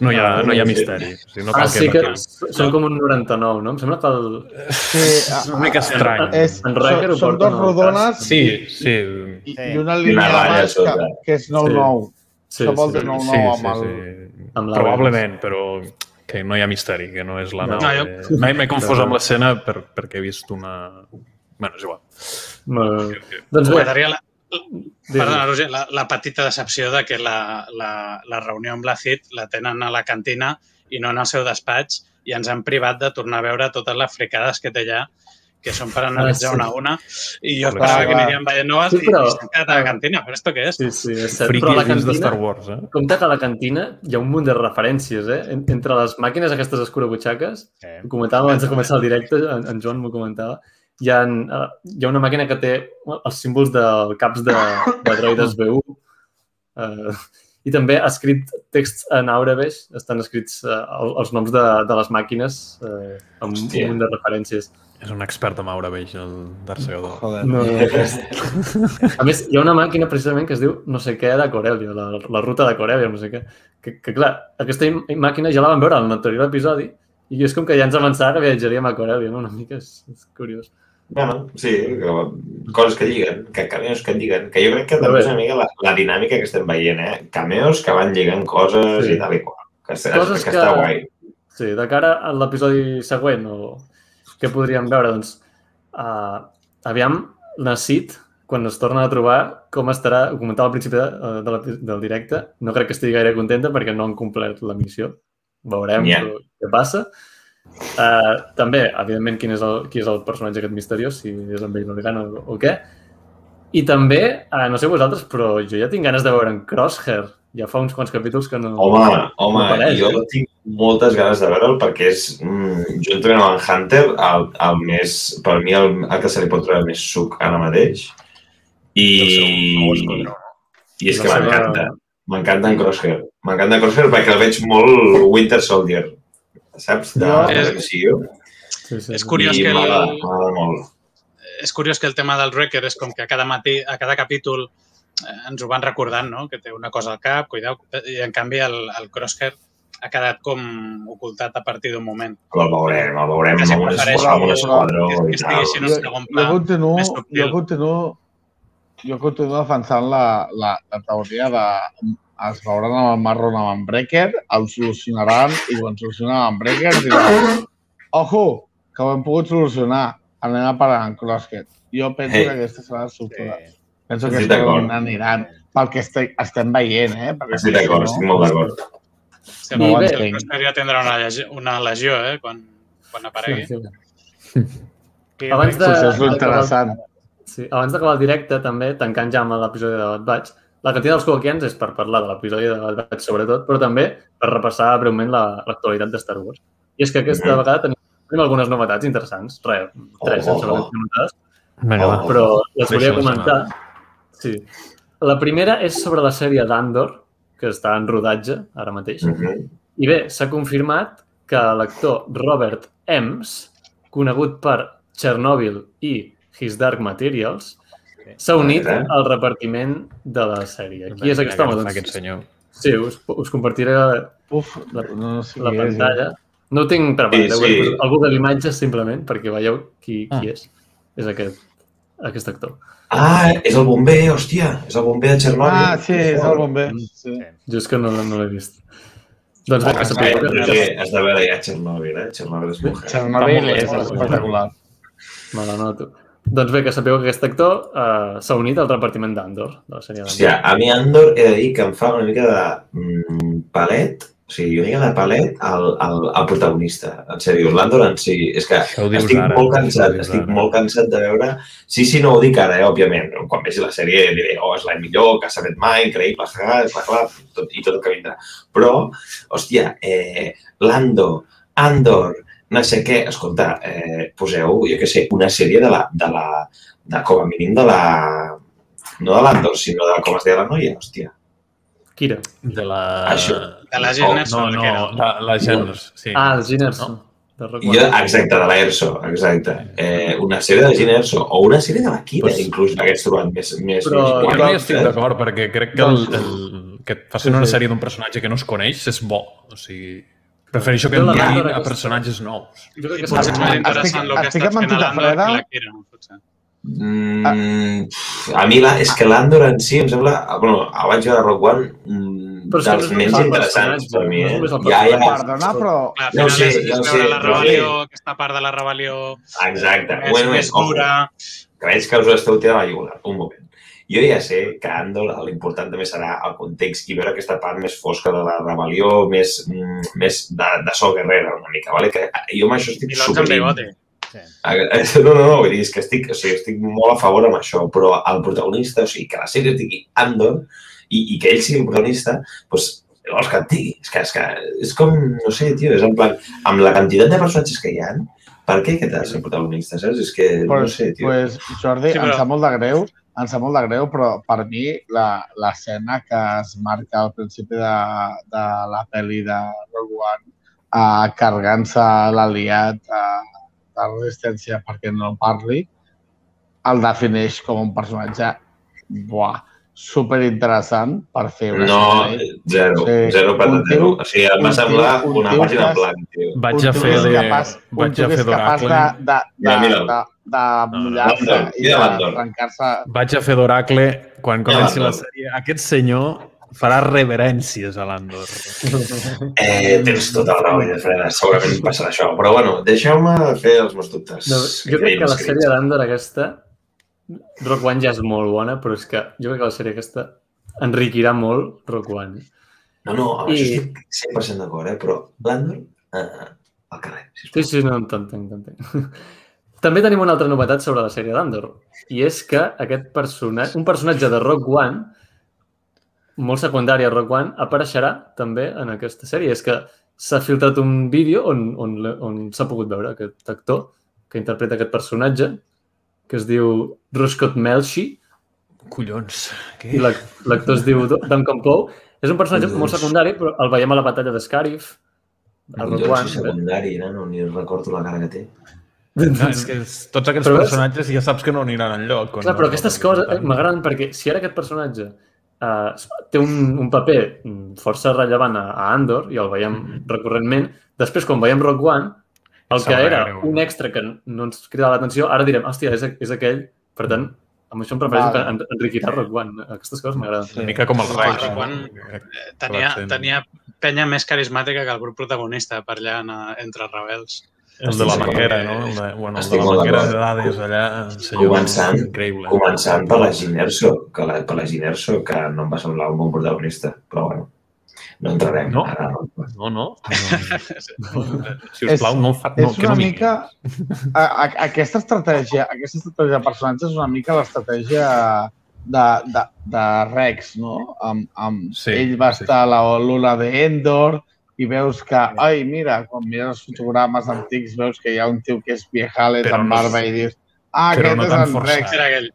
no hi ha, Ah, no hi ha sí. misteri. O sigui, no Ah, cal sí que patiu. són com un 99, no? Em sembla que el... Sí, És una mica estrany. és, En són, són dos rodones Sí, sí. i, Sí. i una línia de baix que, que és 9-9. Sí, que vol sí. dir 9-9 sí, amb sí, el... sí. Amb Probablement, però que no hi ha misteri, que no és la No, nau. jo- de- M'he m'he confós amb l'escena per, perquè he vist una... Bueno, és igual. Molt bé. Doncs bé, M'agradaria la, perdona, Roger, la, la petita decepció de que la, la, la reunió amb la CIT la tenen a la cantina i no en el seu despatx i ens han privat de tornar a veure totes les fricades que té allà que són per analitzar sí. una a una i jo Clar, esperava que anirien veient noves Sí, i, però- i s'han quedat a la cantina. Però esto què és? Sí, sí, és cert. Friki Però a la dins de cantina, Star Wars, eh? compte que a la cantina hi ha un munt de referències, eh? En- Entre les màquines aquestes escurabutxaques, Sí. ho comentàvem abans de començar el directe, en, en Joan m'ho comentava, hi ha, uh, hi ha una màquina que té els símbols de caps de, de droides B1 uh, i també ha escrit texts en Aurebesh, estan escrits uh, els noms de, de les màquines uh, amb Hòstia. un munt de referències. És un expert en Aura Beix, el Darth Segador. Joder. No, a més, hi ha una màquina precisament que es diu no sé què de Corellia, la, la ruta de Corellia, no sé què. Que, que clar, aquesta màquina ja la vam veure en l'anterior episodi i és com que ja ens avançava que viatjaríem a Corellia, no? Una mica és, és curiós. Bueno, sí, coses que lliguen, que cameos que lliguen, que jo crec que també és una mica la, la dinàmica que estem veient, eh? Cameos que van lligant coses Sí. i tal i qual. Que, Coses que, que- està guai. Sí, de cara a l'episodi següent, o què podríem veure? Doncs, uh, aviam, la Cid, quan es torna a trobar, com estarà, ho comentava al principi de, eh, de l'epi- del directe, no crec que estigui gaire contenta perquè no han complert la missió. Veurem yeah. què passa. Uh, també, evidentment, quin és el, qui és el personatge aquest misteriós, si és en Bail Organa o, o què. I també, uh, no sé vosaltres, però jo ja tinc ganes de veure en Crosshair. Ja fa uns quants capítols que no... Home, home, No apareix, jo eh? tinc moltes ganes de veure'l perquè és, mm, juntament amb en Hunter, el, el més, per mi, el, el que se li pot treure més suc ara mateix. I, i és que m'encanta. M'encanta en Crosshair. M'encanta en Crosshair perquè el veig molt Winter Soldier, saps? De, Jo- de l'acció. Sí, sí, És curiós I que el- m'agrada molt. és curiós que el tema del Wrecker és com que a cada matí, a cada capítol ens ho van recordant, no? que té una cosa al cap, cuidao, i en canvi el, el Crosshair ha quedat com ocultat a partir d'un moment. El veurem, el veurem amb un, prefereixo que- que, que estigui en un Jo, segon jo pla. continuo, més subtil. jo continuo, jo continuo defensant la, la, la teoria de es veuran amb el marron amb en Breaker, el solucionaran i quan solucionen amb Breaker diran ojo, que ho hem pogut solucionar, anem a parar en Crosshead. Jo penso Hey. que aquesta serà la estructura. Sí. Penso que Estic on aniran, pel que estem, estem veient, eh? Perquè Estic d'acord, estic molt d'acord. Sí, no, bé- el Crosshair ja tindrà una, una legió eh? quan, quan aparegui. Sí, sí. Sí, Abans de- és interessant. Sí, abans d'acabar el directe, també, tancant ja amb l'episodi de Bad Batch, la cantina dels Coaquians és per parlar de l'episodi de Bad Batch, sobretot, però també per repassar breument la- l'actualitat de Star Wars. I és que aquesta Mhm. vegada tenim, tenim algunes novetats interessants, res, tres, Oh, sense oh, oh, oh. notades, Vinga, va. però les volia comentar. Sí. La primera és sobre la sèrie d'Andor, que està en rodatge ara mateix. Mhm. I bé, s'ha confirmat que l'actor Robert Ems, conegut per Chernobyl i His Dark Materials, s'ha unit al repartiment de la sèrie. Qui és aquest home? Doncs, Aquest senyor. Sí, us, us compartiré Uf, La- no, sé la qui és, eh? pantalla. No ho tinc per Sí, sí, sí. sí. al Google Imatges simplement perquè veieu qui, qui Ah. és. És aquest, aquest actor. Ah, és el bomber, hòstia, és el bomber de Txernòbil. Ah, sí, és el bomber. Sí. Jo és que no, no l'he vist. Doncs bé, Ah, que sí, sapigueu que... Has de veure ja Txernòbil, eh? Txernòbil és mujer. Chernobyl és molt espectacular. Me la noto. Doncs bé, que sapigueu que aquest actor uh, s'ha unit al repartiment d'Andor, de la sèrie Hòstia, d'Andor. a mi Andor he de dir que em fa una mica de mm, palet, o sigui, una mica de palet al, al, al protagonista. En sèrio, l'Andor en si... És que estic ara, molt cansat, estic ara. molt cansat de veure... Sí, sí, no ho dic ara, eh, òbviament. Quan vegi la sèrie diré, oh, és la millor que s'ha fet mai, increïble, jaja, clar, clar, tot, i tot el que vindrà. Però, hòstia, eh, l'Ando, Andor, no sé què, escolta, eh, poseu, jo què sé, una sèrie de la, de la, de, com a mínim de la, no de l'Andor, sinó de com es deia la noia, hòstia. Kira. De la... Això. De la Oh, Gilner No, no, la, la Gens, sí. Ah, els Giners. No? Jo, exacte, de l'ERSO, exacte. Eh, una sèrie de Gina Erso, o una sèrie de la Kira, Pues- inclús, hagués trobat més... més, Però- més Jo no hi estic eh? d'acord, perquè crec que, el, el, que et facin Sí, una sèrie d'un personatge que no es coneix és bo. O sigui, prefereixo que Jo la em diguin Landor a personatges nous. Jo crec que és més interessant el que estic està amb fent l'Andor Freda. que la Kira, potser. Mm, pf, a mi, la, és que l'Andor en si em sembla... Bueno, el vaig veure a Rock One mm, Però és dels no és interessants per mi, no és eh? Ja, ja. Perdona, però... Clar, final sé, és, és veure sé, la però rebel·lió, aquesta part de la rebel·lió Exacte. més, Bueno, més és, dura. que veig que us esteu tirant a la lliure. Un moment. Jo ja sé que a Andor l'important també serà el context i veure aquesta part més fosca de la rebel·lió, més, mm, més de, de so guerrera una mica, vale? que jo amb això estic super... bigote. No, no, no, vull dir, és que estic, o sigui, estic molt a favor amb això, però el protagonista, o sigui, que la sèrie digui Andor i, i que ell sigui el protagonista, doncs, vols que et digui? És que, és que és com, no sé, tio, és en plan, amb la quantitat de personatges que hi ha, per què aquest ha de ser el protagonista, saps? És que, no Pues, sé, tio. pues, Jordi, Sí, sí, però- em sap molt de greu, em sap molt de greu, però per mi la- l'escena que es marca al principi de, de la pel·li de Rogue One uh, carregant-se l'aliat uh, de resistència perquè no parli, el defineix com un personatge buah, super interessant per fer una No, sèrie. zero, Sí, zero patatero. O sigui, em va un semblar un una pàgina que en blanc, tio. Vaig Un a fer de, capaç, vaig a fer d'oracle de, de, de, de, de no, mullar-se i trencar-se vaig a fer d'oracle quan comenci la sèrie. Aquest senyor farà reverències a l'Andor. Eh, tens tota la raó, Freda, segurament passarà això. Però bueno, deixeu-me fer els meus dubtes. No, jo crec que la escrits. sèrie d'Andor aquesta, Rock One ja és molt bona, però és que jo crec que la sèrie aquesta enriquirà molt Rock One. No, no, amb I- això estic 100% d'acord, eh? però l'Andor, eh, al carrer, sisplau. Sí, sí, no, t'entenc, t'entenc. També tenim una altra novetat sobre la sèrie d'Andor, i és que aquest personatge, un personatge de Rock One, molt secundari a Rock One, apareixerà també en aquesta sèrie. És que s'ha filtrat un vídeo on, on, on s'ha pogut veure aquest actor que interpreta aquest personatge, que es diu Roscott Melshi, Collons. i l'ac- l'actor es diu Duncan Poe. És un personatge Collons. molt secundari, però el veiem a la batalla de Scarif, a Rock One. secundari, no, no, ni recordo la cara que té. No, és que és- tots aquests Però és- personatges ja saps que no aniran enlloc. Clar, no- però aquestes no- coses eh, m'agraden perquè si ara aquest personatge uh, té un, un paper mm, força rellevant a, a Andor i el veiem recurrentment, després quan veiem Rock One, el que era greu. un extra que no ens cridava l'atenció, ara direm, hòstia, és, és aquell, per tant, amb això em prefereixo Vale. que en- enriquirà Rock One. Aquestes coses m'agraden. Una mica com el Sí, Rex. Rock? One, Que Tenia, tenia penya més carismàtica que el grup protagonista per allà en, entre rebels. El de la manguera, no? El de, bueno, el de la manguera de dades allà, senyor, Començant- increïble. Començant per la Ginerso, que la, per la Ginerso, que no em va semblar un bon protagonista, però bueno, no entrarem No? ara. No, no. no. Si us plau, no fa... No, és no una vingui. mica... A, a, aquesta estratègia, aquesta estratègia de personatges és una mica l'estratègia de, de, de Rex, no? Amb, amb, Sí, ell va sí. estar a la Lula de Endor i veus que, ai, mira, quan mires els fotogrames antics veus que hi ha un tio que és viejales Però amb no- barba i dius, ah, però aquest no és en. Rex. Era aquell.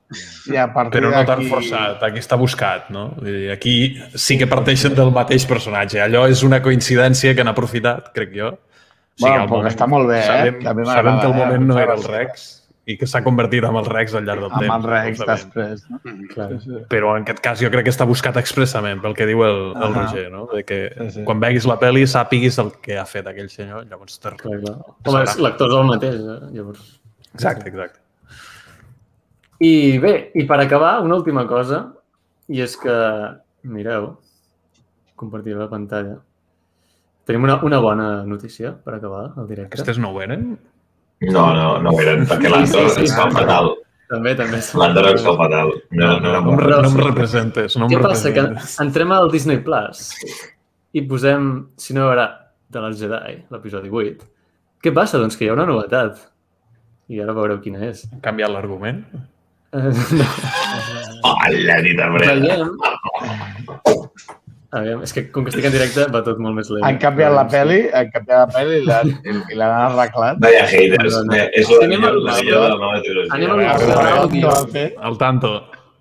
I a partir Però no tan forçat, aquí està buscat, no? Vull dir, Aquí sí que parteixen del mateix personatge. Allò és una coincidència que han aprofitat, crec jo. O Bueno, al però que està molt bé, eh? sabem, També m'agrada, sabem que eh? moment no Muchas era el. Rex i que s'ha convertit en el Rex al llarg del Amb temps. el Rex ho sabem. després. No? Mhm. Clar. Sí, sí. Però en aquest cas jo crec que està buscat expressament pel que diu el, el Ahà. Roger, no? De que Sí, sí. quan veguis la pel·li sàpiguis el que ha fet aquell senyor, llavors te... Clar, clar. Home, és- l'actor és el mateix, eh? llavors. Exacte, exacte. I bé, i per acabar, una última cosa, i és que, mireu, compartiré la pantalla. Tenim una, una bona notícia per acabar el directe. Aquestes no ho eren? No, no, no ho eren, perquè l'Andor Sí, sí, sí. ens fa fatal. També, també. L'Andor ens fa fatal. No, no, no, no, no, no em representes, no em Què passa? Que entrem al Disney Plus i posem, si no haurà, de les Jedi, l'episodi 8. Què passa? Doncs que hi ha una novetat. I ara veureu quina és. Han canviat l'argument? Eh, no. Hola, nit de breda. Veiem... Aviam, és que com que estic en directe va tot molt més lent. Han canviat la pel·li, han canviat la pel·li i l'han arreglat. Vaya haters. Eh, És la millor, al- la millor de la nova trilogia. Anem al- A van fer? Al tanto.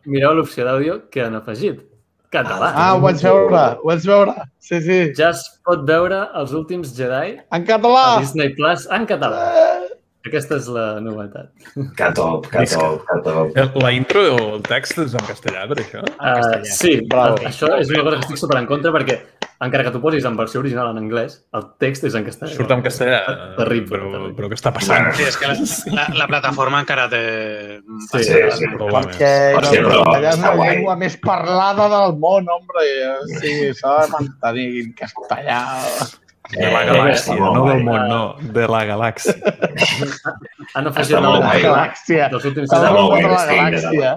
Mireu l'opció d'àudio que han afegit. Català. Ah, ho vaig veure, ho vaig veure. Sí, sí. Ja es pot veure els últims Jedi En català! a Disney Plus en català. Eh, Aquesta és la novetat. Que top, que top, que top. La intro o el text és en castellà, per això? En Uh, castellà. sí, Bravo. això és una cosa que estic super en contra perquè encara que tu posis en versió original en anglès, el text és en castellà. Surt en castellà. Terrible, Però, terrible. però què està passant? Sí, és que la, la, la plataforma encara té... Sí, Sí, sí. Problemes. Perquè Hòstia, el però castellà és la guai. llengua més parlada del món, hombre. Sí, s'ha de mantenir en castellà. De la Eh, galàxia, molt no del guai. món, no. De la galàxia. Han afegit nou molt La galàxia. dels últims guai la que galàxia.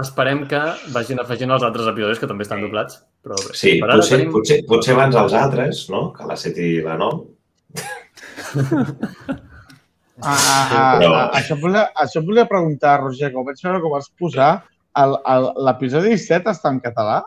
Esperem que vagin afegint els altres episodis que també estan doblats. Però bé, Sí, per potser, tenim... potser, potser abans els altres, no? Que la 7 i la 9. Ah, ah, ah, Però- ah, això, volia, això volia preguntar, Roger, com vaig veure que ho vas posar, l'episodi 7 està en català?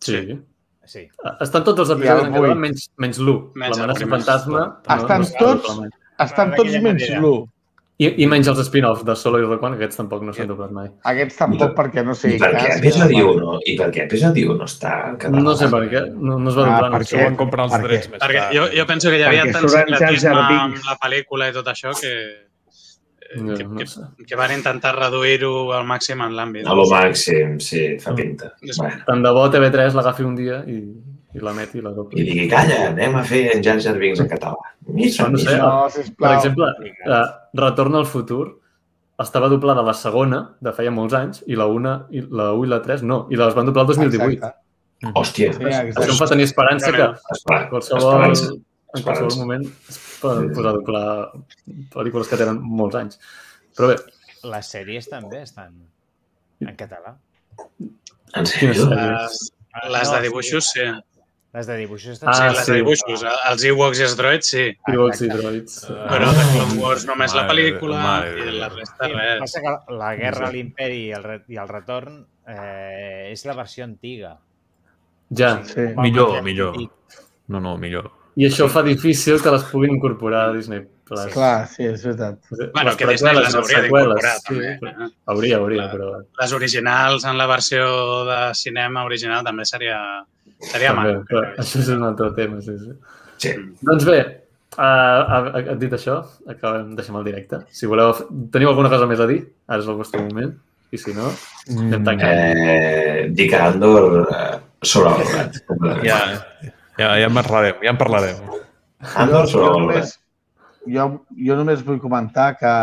Sí. Sí. Estan tots els I episodis en català, menys, menys l'1. Menys el L'amenaça fantasma. Estan està tots- mai. Estan tots menys manera. l'1. I, I menys els spin-off de Solo i Rock One, que aquests tampoc no s'han doblat mai. Aquests tampoc perquè no sé. I per què episodi 1? I per què episodi 1 no està en català? No sé per què, no, no es va Ah, doblar. no perquè-. Això van comprar els perquè- drets més Perquè tard. jo, jo penso que hi havia Perquè tant secretisme amb la pel·lícula i tot això que, No, que, no que, sé. que van intentar reduir-ho al màxim en l'àmbit. A lo màxim, sí, fa pinta. És- Bueno, Tant de bo TV3 l'agafi un dia i, i la meti i la I dobli. digui, calla, anem a fer en Jar Jar Binks en català. Missa, No sé. missa. No, Per exemple, uh, Retorn al futur estava doblada la segona, de feia molts anys, i la 1 i la, 1 i la 3 no, i les van doblar el 2018. Exacte. Hòstia, Sí, Això em fa tenir esperança que qualsevol, esperança. En qualsevol moment es poden posar a doblar pel·lícules que tenen molts anys. Però bé, Les sèries també estan en català. En sèrio? sèries? Les, les de dibuixos, sí. Les de dibuixos estan... Ah, sí, les sí. de dibuixos. Els Ewoks i els droids, sí. Ewoks i droids. Però de Clone Wars només la pel·lícula i la resta res. passa que la guerra a l'imperi i, el, i el retorn eh, és la versió antiga. Ja, Sí. Millor, millor. No, no, millor. I això fa difícil que les puguin incorporar a Disney Plus. Clar, sí, és veritat. Bueno, les que Disney les les hauria d'incorporar, sí, també. però- Hauria, hauria, Clar. però... Les originals en la versió de cinema original també seria, seria També, però això és un altre tema, sí, sí. Sí. Doncs bé, uh, uh, dit això, acabem, deixem el directe. Si voleu, teniu alguna cosa més a dir? Ara és el vostre moment. I si no, anem Mm, tancant. Eh, dic a Andor eh, sobrevalorat. ja, ja, ja en parlarem, ja en parlarem. Andor jo, només, jo, jo només vull comentar que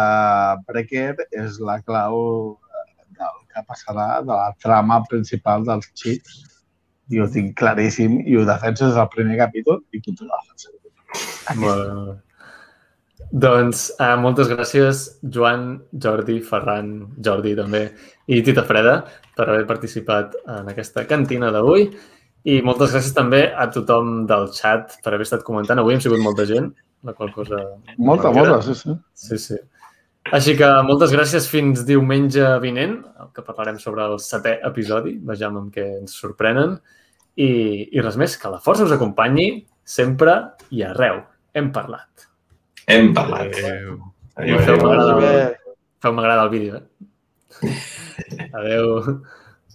Breaker és la clau del que passarà de la trama principal dels xips i ho tinc claríssim i ho defenso des del primer capítol i continuo defensant. Molt bé. Doncs uh, moltes gràcies, Joan, Jordi, Ferran, Jordi també, i Tita Freda, per haver participat en aquesta cantina d'avui. I moltes gràcies també a tothom del chat per haver estat comentant. Avui hem sigut molta gent, la qual cosa... Molta, molta, sí, sí. Sí, sí. Així que moltes gràcies fins diumenge vinent, que parlarem sobre el setè episodi, vejam amb què ens sorprenen. I, I res més, que la força us acompanyi sempre i arreu. Hem parlat. Hem parlat. Adéu. Adéu, Feu adéu. m'agrada Bé. Feu el vídeo, eh? Adéu.